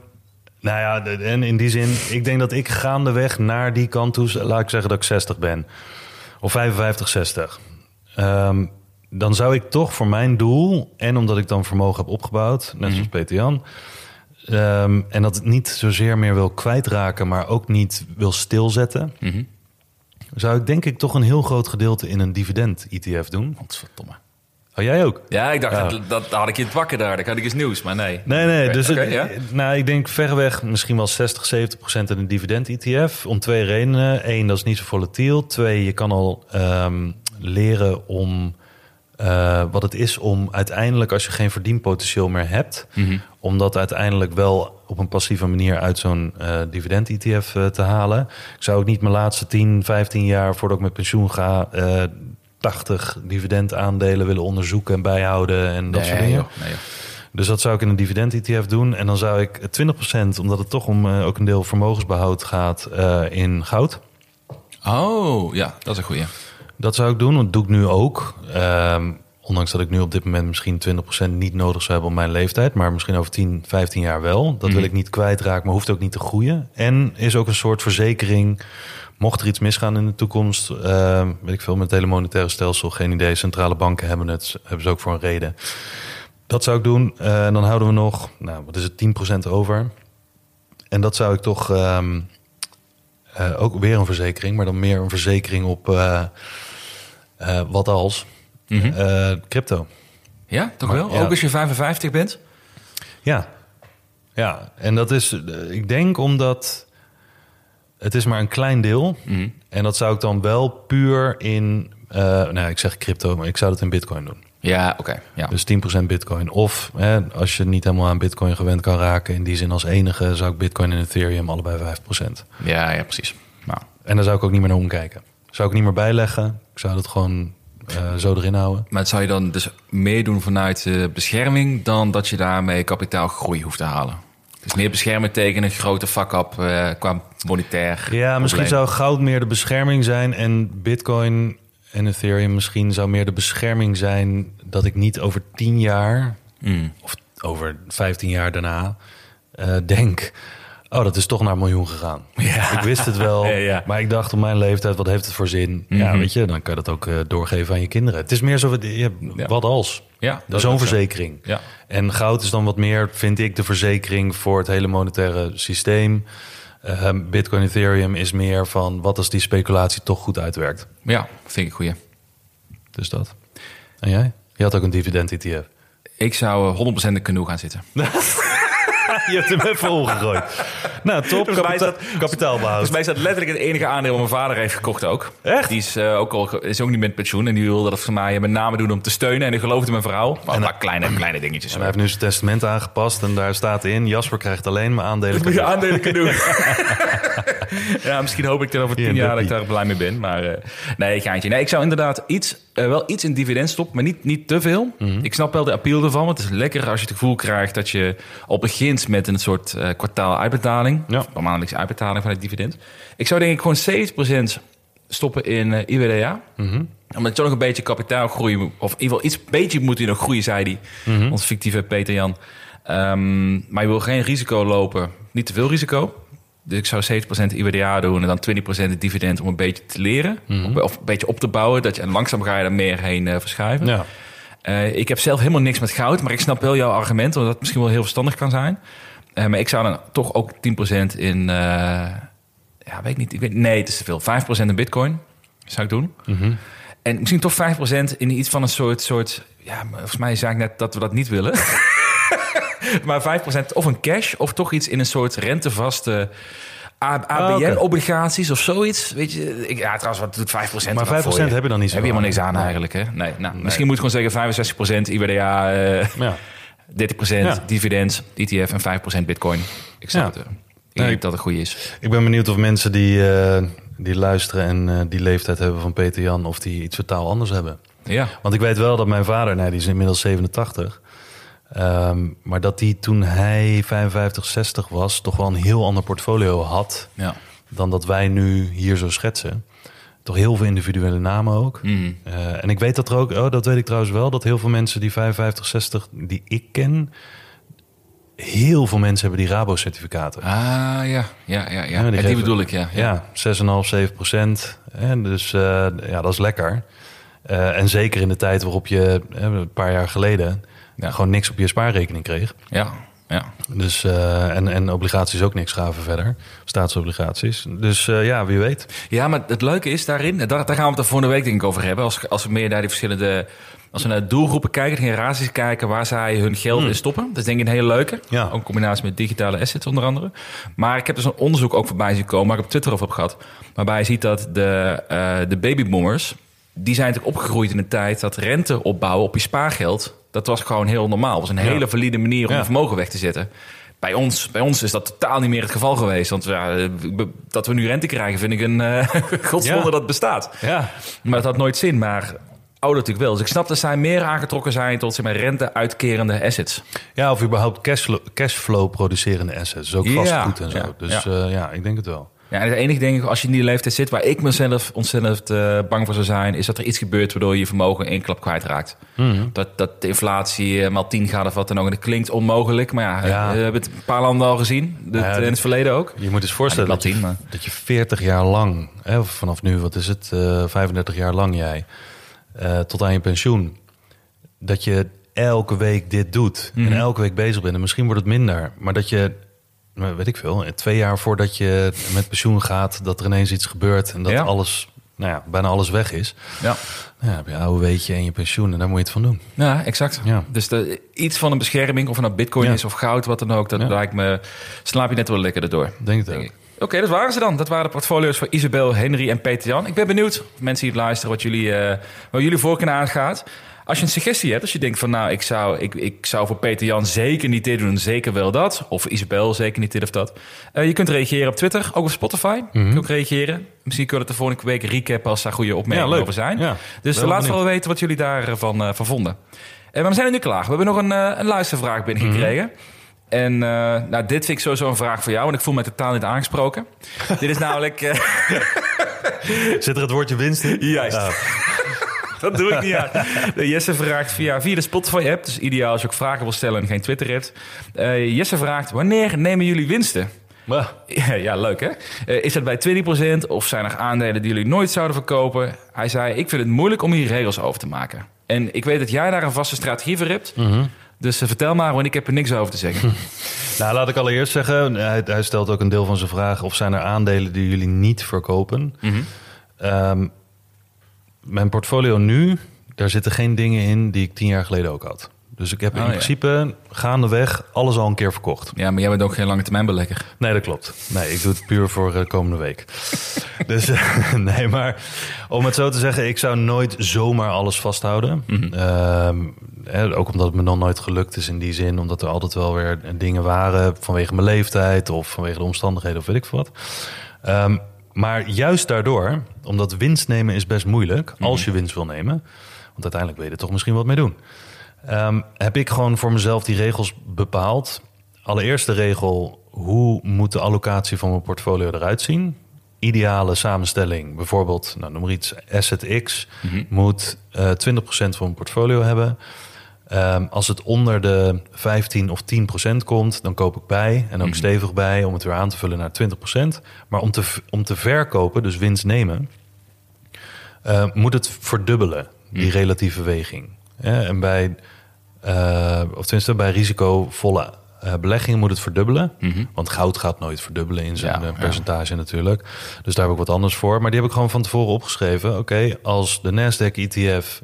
nou ja, en in die zin, ik denk dat ik gaandeweg naar die kant toe, laat ik zeggen dat ik 60 ben. Of 55, 60. Ehm, dan zou ik toch voor mijn doel, en omdat ik dan vermogen heb opgebouwd, net zoals Peter Jan, ehm, en dat het niet zozeer meer wil kwijtraken, maar ook niet wil stilzetten,
Mhm.
zou ik denk ik toch een heel groot gedeelte in een dividend-ETF doen.
Godverdomme.
Oh, jij ook?
Ja, ik dacht,
Ja.
dat, dat had ik je het wakker daar. Dan had ik eens nieuws, maar nee.
Nee, nee. Dus
oké,
het-
ja.
nou, ik denk verreweg misschien wel 60, 70 procent in een dividend-ETF. Om twee redenen. Eén, dat is niet zo volatiel. Twee, je kan al ehm, leren om eh, wat het is om uiteindelijk, als je geen verdienpotentieel meer hebt,
Mhm.
om dat uiteindelijk wel op een passieve manier uit zo'n eh, dividend-ETF eh, te halen. Ik zou ook niet mijn laatste 10, 15 jaar voordat ik met pensioen ga, 80 dividendaandelen willen onderzoeken en bijhouden en dat soort
Nee,
dingen.
joh, nee, joh.
Dus dat zou ik in een dividend-ETF doen. En dan zou ik 20%, omdat het toch om eh, ook een deel vermogensbehoud gaat, eh, in goud.
Oh, ja, dat is een goeie.
Dat zou ik doen, want dat doe ik nu ook. Ehm, ondanks dat ik nu op dit moment misschien 20% niet nodig zou hebben op mijn leeftijd. Maar misschien over 10, 15 jaar wel. Dat wil ik niet kwijtraken, maar hoeft ook niet te groeien. En is ook een soort verzekering. Mocht er iets misgaan in de toekomst, ehm, weet ik veel, met het hele monetaire stelsel, geen idee. Centrale banken hebben het, hebben ze ook voor een reden. Dat zou ik doen. Eh, en dan houden we nog, nou, wat is het, 10% over. En dat zou ik toch ehm, eh, ook weer een verzekering, maar dan meer een verzekering op eh, wat als
Mhm.
Crypto.
Ja, toch
Maar-
wel?
ja.
Ook als je 55 bent?
Ja. Ja, en dat is, ik denk omdat het is maar een klein deel.
Mhm.
En dat zou ik dan wel puur in, eh nou ik zeg crypto, maar ik zou dat in bitcoin doen.
Ja, oké. Ja.
Dus 10% bitcoin. Of hè, als je niet helemaal aan bitcoin gewend kan raken, in die zin als enige, zou ik bitcoin en ethereum allebei 5%.
ja, ja, precies. Nou,
En daar zou ik ook niet meer naar omkijken. Zou ik niet meer bijleggen. Ik zou dat gewoon eh, zo erin houden.
maar het zou je dan dus meer doen vanuit eh, bescherming... dan dat je daarmee kapitaalgroei hoeft te halen? Dus meer bescherming tegen een grote fuck-up eh, qua monetair
Ja, misschien zou goud meer de bescherming zijn en bitcoin en ethereum misschien zou meer de bescherming zijn dat ik niet over 10 jaar
Mm.
of over 15 jaar daarna eh, denk, oh dat is toch naar een miljoen gegaan.
Ja.
Ik wist het wel,
Ja, ja.
maar ik dacht op mijn leeftijd, wat heeft het voor zin? Ja,
Mhm.
weet je, dan kan je dat ook eh, doorgeven aan je kinderen. Het is meer zo, ja, wat als?
Ja,
Zo'n verzekering.
Ja.
En goud is dan wat meer, vind ik, de verzekering voor het hele monetaire systeem. Ehm, Bitcoin, Ethereum is meer van wat als die speculatie toch goed uitwerkt.
ja, vind ik goeie.
Dus dat. En jij? Je had ook een dividend ETF.
Ik zou eh, 100% in canoe gaan zitten.
Je hebt hem even omgegooid. nou, top.
Mij
Kapita kapitaalbehoud.
Volgens mij is dat letterlijk het enige aandeel wat mijn vader heeft gekocht ook.
Echt?
Die is, eh, ook al, is ook niet met pensioen. En die wilde dat voor mij met name doen om te steunen. En die geloofde mijn vrouw. Maar, maar kleine, kleine dingetjes.
En hij heeft nu zijn testament aangepast en daar staat in... Jasper krijgt alleen maar aandelen.
Dat moet je aandelen kunnen doen. ja, misschien hoop ik dat over tien jaar dat ik daar blij mee ben. Maar eh, nee, geintje. Nee, ik zou inderdaad iets, eh, wel iets in dividend stoppen, maar niet, niet te veel. Ik snap wel de appeal ervan. Want het is lekker als je het gevoel krijgt dat je al begint met een soort eh, kwartaal uitbetaling.
Ja.
Of uitbetaling van het dividend. Ik zou denk ik gewoon 70% stoppen in IWDA. Omdat je toch nog een beetje kapitaalgroei... of in ieder geval iets beetje moet hij nog groeien, zei hij. Onze fictieve Peter Jan. Ehm, maar je wil geen risico lopen. Niet te veel risico. Dus ik zou 70% IWDA doen en dan 20% dividend om een beetje te leren. Of een beetje op te bouwen. Dat je, en langzaam ga je er meer heen eh, verschuiven.
Ja.
Eh, ik heb zelf helemaal niks met goud, maar ik snap wel jouw argument, omdat het misschien wel heel verstandig kan zijn. Eh, maar ik zou dan toch ook 10% in, ja, weet ik niet, ik weet, nee, het is te veel. 5% in bitcoin zou ik doen. En misschien toch 5% in iets van een soort, soort, ja, volgens mij zei ik net dat we dat niet willen. maar 5% of een cash, of toch iets in een soort rentevaste
Ah.
ABN-obligaties of zoiets. Weet je, ik, ja, trouwens, wat doet 5%?
Maar
er wat voor
5% heb je dan niet zo
Heb je helemaal niks
aan.
eigenlijk, hè? Nee, nou, misschien moet ik gewoon zeggen 65% IWDA, eh
Ja.
30%
Ja.
dividend, ETF en 5% bitcoin. Ik snap het. Ik
Nee,
denk dat het goed is.
Ik ben benieuwd of mensen die, eh, die luisteren en eh, die leeftijd hebben van Peter Jan... of die iets totaal anders hebben.
Ja.
Want ik weet wel dat mijn vader, nou, die is inmiddels 87... ehm, maar dat die toen hij 55, 60 was... toch wel een heel ander portfolio had...
ja.
dan dat wij nu hier zo schetsen. Toch heel veel individuele namen ook.
Mm.
Eh, en ik weet dat er ook, oh, dat weet ik trouwens wel, dat heel veel mensen die 55, 60 die ik ken, heel veel mensen hebben die Rabo-certificaten.
Ah, ja. Ja, ja, ja.
Ja, die
En die
geven-
bedoel ik, ja. ja.
Ja, 6,5, 7 procent. En dus eh, ja, dat is lekker. Eh, en zeker in de tijd waarop je een paar jaar geleden
Ja.
gewoon niks op je spaarrekening kreeg.
Ja, ja.
Dus, eh, en, en obligaties ook niks gaven verder. Staatsobligaties. Dus eh, ja, wie weet.
Ja, maar het leuke is daarin, daar, daar gaan we het de volgende week denk ik over hebben. Als, als we meer naar die verschillende, als we naar doelgroepen kijken, generaties kijken, waar zij hun geld in stoppen. Dat is denk ik een hele leuke.
Hmm. Ja.
Ook in combinatie met digitale assets onder andere. Maar ik heb dus een onderzoek ook voorbij zien komen, waar ik op Twitter over heb gehad. Waarbij je ziet dat de, eh de babyboomers, die zijn natuurlijk opgegroeid in een tijd dat rente opbouwen op je spaargeld, dat was gewoon heel normaal. Dat was een hele valide manier om vermogen weg te zetten. Bij ons, bij ons is dat totaal niet meer het geval geweest. Want ja, eh, dat we nu rente krijgen, vind ik een uh, godswonder
Ja.
dat het bestaat.
Ja,
Maar dat had nooit zin. Maar ouder natuurlijk wel. Dus ik snap dat zij meer aangetrokken zijn tot zeg maar, rente-uitkerende assets.
ja of überhaupt cashflow, cashflow producerende assets. Dus ook
Ja,
vastgoed en zo. dus
ja.
ja, ik denk het wel.
Ja, en het enige denk ik, als je in die leeftijd zit, waar ik mezelf ontzettend eh, bang voor zou zijn, is dat er iets gebeurt waardoor je je vermogen in één klap kwijtraakt.
Mhm.
Dat, dat de inflatie eh, maal 10 gaat of wat dan ook. En dat klinkt onmogelijk, maar ja,
Ja.
we hebben het een paar landen al gezien. Dat,
Ja,
in het verleden ook.
Je moet eens voorstellen dat, je,
zien,
dat je 40 jaar lang, hè, vanaf nu, wat is het, eh 35 jaar lang jij, eh, tot aan je pensioen, dat je elke week dit doet
Mhm.
en elke week bezig bent. En misschien wordt het minder, maar dat je, weet ik veel, twee jaar voordat je met pensioen gaat, dat er ineens iets gebeurt en dat
Ja.
alles, nou ja, bijna alles weg is.
Ja.
Nou, ja, heb je oude weetje en je pensioen en daar moet je het van doen.
Ja, exact.
Ja.
Dus de, iets van een bescherming, of het nou bitcoin
Ja.
is of goud, wat dan ook, dat lijkt me, slaap je net wel lekker erdoor.
Denk het
Denk
ook.
ik. Oké, dat waren ze dan. Dat waren de portfolio's voor Isabel, Henry en Peter Jan. Ik ben benieuwd, mensen die het luisteren, wat jullie, wat jullie voorkeur aangaat. Als je een suggestie hebt, als je denkt van nou, ik zou, ik, ik zou voor Peter Jan zeker niet dit doen, zeker wel dat. Of Isabel zeker niet dit of dat. Eh, je kunt reageren op Twitter, ook op Spotify. Kun je ook reageren. Misschien kunnen we het de volgende week recappen als daar goede opmerkingen
Ja,
over zijn.
Ja,
dus
wel
laat
benieuwd.
vooral weten wat jullie daarvan eh van vonden. Eh, maar we zijn er nu klaar. We hebben nog een, een luistervraag binnengekregen. En eh, nou, dit vind ik sowieso een vraag voor jou, want ik voel me totaal niet aangesproken. dit is namelijk...
Zit er het woordje winst in?
Juist.
Ja.
Dat doe ik niet aan. Jesse vraagt via, via de Spotify-app, dus ideaal als je ook vragen wil stellen en geen Twitter hebt. Eh, Jesse vraagt, wanneer nemen jullie winsten? Ja, ja, leuk hè? Eh, is dat bij 20% of zijn er aandelen die jullie nooit zouden verkopen? Hij zei, ik vind het moeilijk om hier regels over te maken. En ik weet dat jij daar een vaste strategie voor hebt. Dus eh, vertel maar, want ik heb er niks over te zeggen.
Nou, laat ik allereerst zeggen, hij, hij stelt ook een deel van zijn vraag... of zijn er aandelen die jullie niet verkopen?
Mhm.
Ehm, mijn portfolio nu, daar zitten geen dingen in die ik tien jaar geleden ook had. Dus ik heb in
Oh, ja.
principe gaandeweg alles al een keer verkocht.
Ja, maar jij bent ook geen lange termijn belegger.
Nee, dat klopt. Nee, ik doe het puur voor de komende week. dus eh, nee, maar om het zo te zeggen, ik zou nooit zomaar alles vasthouden. Hè, ook omdat het me nog nooit gelukt is in die zin, omdat er altijd wel weer dingen waren vanwege mijn leeftijd of vanwege de omstandigheden of weet ik veel wat. Ehm, maar juist daardoor, omdat winst nemen is best moeilijk, als je winst wil nemen, want uiteindelijk wil je er toch misschien wat mee doen. Ehm, heb ik gewoon voor mezelf die regels bepaald. Allereerste regel, hoe moet de allocatie van mijn portfolio eruit zien? ideale samenstelling, bijvoorbeeld, nou, noem maar iets, Asset X, moet eh 20% van mijn portfolio hebben. Ehm, als het onder de 15 of 10% komt, dan koop ik bij en ook stevig bij om het weer aan te vullen naar 20%. Maar om te, om te verkopen, dus winst nemen, eh, moet het verdubbelen, die relatieve weging. Ja, en bij, eh, of tenminste bij risicovolle eh, beleggingen moet het verdubbelen. Want goud gaat nooit verdubbelen in zijn
Ja, ja.
percentage natuurlijk. Dus daar heb ik wat anders voor. Maar die heb ik gewoon van tevoren opgeschreven. Oké, als de Nasdaq ETF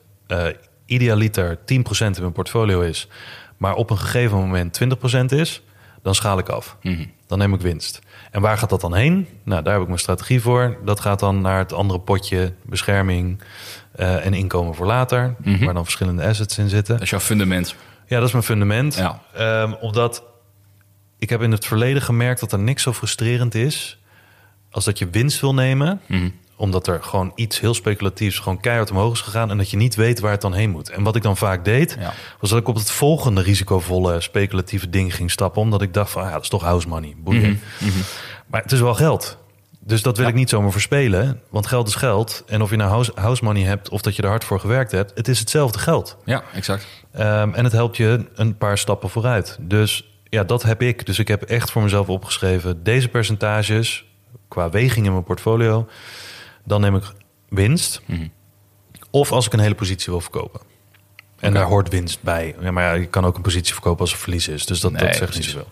idealiter 10% in mijn portfolio is... maar op een gegeven moment 20% is, dan schaal ik af. Dan neem ik winst. En waar gaat dat dan heen? Nou, daar heb ik mijn strategie voor. Dat gaat dan naar het andere potje bescherming eh, en inkomen voor later... waar dan verschillende assets in zitten.
Dat is jouw fundament.
Ja, dat is mijn fundament.
Ja.
Ehm, omdat ik heb in het verleden gemerkt dat er niks zo frustrerend is als dat je winst wil nemen,
Mhm.
Omdat er gewoon iets heel speculatiefs gewoon keihard omhoog is gegaan en dat je niet weet waar het dan heen moet. En wat ik dan vaak deed,
Ja.
was dat ik op het volgende risicovolle speculatieve ding ging stappen, omdat ik dacht van, ah, ja, dat is toch house money, boeien.
Mhm.
Maar het is wel geld. Dus dat wil ik niet zomaar verspelen, want geld is geld. En of je nou house, house money hebt of dat je er hard voor gewerkt hebt, het is hetzelfde geld.
Ja, exact.
Ehm, en het helpt je een paar stappen vooruit. Dus ja, dat heb ik. Dus ik heb echt voor mezelf opgeschreven... deze percentages qua weging in mijn portfolio... dan neem ik winst. Of als ik een hele positie wil verkopen. En daar hoort winst bij. Ja, maar ja, je kan ook een positie verkopen als er verlies is. Dus dat,
Nee,
dat zegt niet zoveel.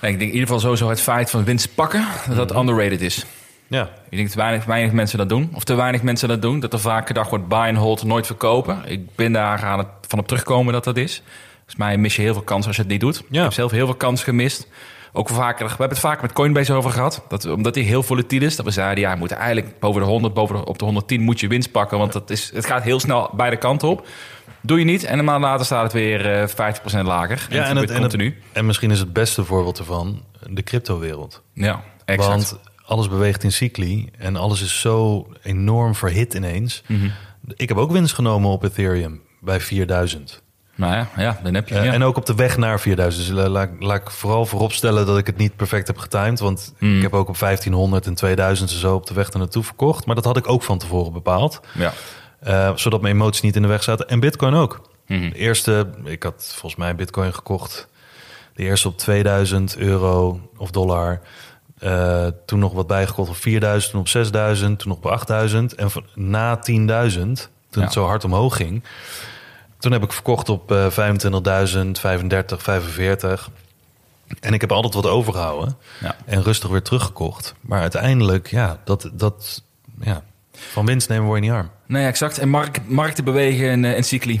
Nee, ik denk in ieder geval sowieso het feit van winst pakken... dat dat underrated is.
Ja,
Ik denk dat weinig, weinig mensen dat doen. Of te weinig mensen dat doen. Dat er vaak gedacht wordt buy and hold, nooit verkopen. Ik ben daar aan het, van op terugkomen dat dat is. Volgens mij mis je heel veel kans als je het niet doet. Ik heb zelf heel veel kans gemist. Ook vaker, we hebben het vaak met Coinbase over gehad. Dat, omdat die heel volatiel is. Dat we zeiden, ja, we moeten eigenlijk boven de 100, boven de, op de 110 moet je winst pakken. Want dat is, het gaat heel snel beide kanten op. Doe je niet. En een maand later staat het weer eh 50% lager. En,
ja
het
en, het, en, het- en misschien is het beste voorbeeld ervan de cryptowereld.
Ja, exact.
Want alles beweegt in cycli en alles is zo enorm verhit ineens.
Mhm.
Ik heb ook winst genomen op Ethereum bij 4000.
Nou ja, ja, dan heb je...
Eh,
ja.
En ook op de weg naar 4000. Dus la- laat, laat ik vooral vooropstellen dat ik het niet perfect heb getimed. Want
Mhm.
ik heb ook op 1500 en 2000 en zo op de weg naartoe verkocht. Maar dat had ik ook van tevoren bepaald.
ja.
Eh, zodat mijn emoties niet in de weg zaten. En Bitcoin ook.
Mhm.
De eerste, ik had volgens mij Bitcoin gekocht. De eerste op 2000 euro of dollar. Eh, toen nog wat bijgekocht op 4000, toen op 6000, toen nog op 8000. En van- na 10.000, toen
Ja.
het zo hard omhoog ging. Toen heb ik verkocht op eh 25.000, 35, 45. En ik heb altijd wat overgehouden.
Ja.
En rustig weer teruggekocht. Maar uiteindelijk, ja, dat, dat, ja, van winst nemen word je niet arm.
Nee, exact. En mark, markten bewegen in, eh, in cycli.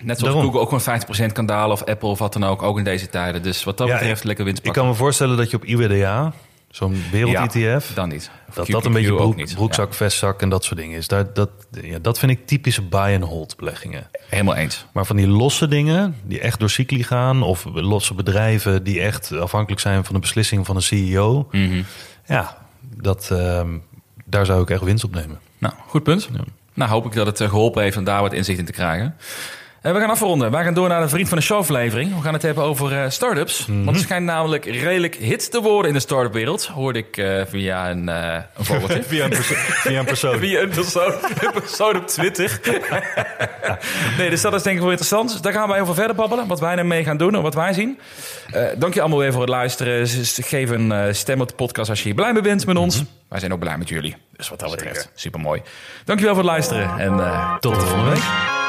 Net zoals
Daarom.
Google ook gewoon 50% kan dalen of Apple of wat dan ook, ook in deze tijden. Dus wat dat betreft
ik-
lekker winst
Ik
pakken.
kan me voorstellen dat je op IWDA, zo'n wereld-ETF,
dan niet. Of
dat dat een beetje broek, broekzak, vestzak en dat soort dingen is. Daar, dat, ja, dat vind ik typische buy-and-hold beleggingen.
Helemaal eens.
Maar van die losse dingen, die echt door cycli gaan... of losse bedrijven die echt afhankelijk zijn van de beslissing van een CEO...
Mhm.
ja, dat, ehm, daar zou ik echt winst op nemen.
Nou, goed punt. Nou, hoop ik dat het eh, geholpen heeft om daar wat inzicht in te krijgen. En we gaan afronden. Wij gaan door naar de Vriend van de Show aflevering. We gaan het hebben over eh startups. Want het schijnt namelijk redelijk hit te worden in de start-up wereld. Hoorde ik eh, via een, eh een vogeltje.
Via een, via een persoon.
Via een persoon, een persoon op Twitter. nee, dus dat is denk ik wel interessant. Dus daar gaan wij over verder babbelen. Wat wij ermee gaan doen en wat wij zien. Eh, dank je allemaal weer voor het luisteren. Geef een eh, stem op de podcast als je hier blij mee bent met ons. Wij zijn ook blij met jullie. Dus wat dat betreft, super mooi. Dankjewel voor het luisteren. En eh,
Tot de volgende week.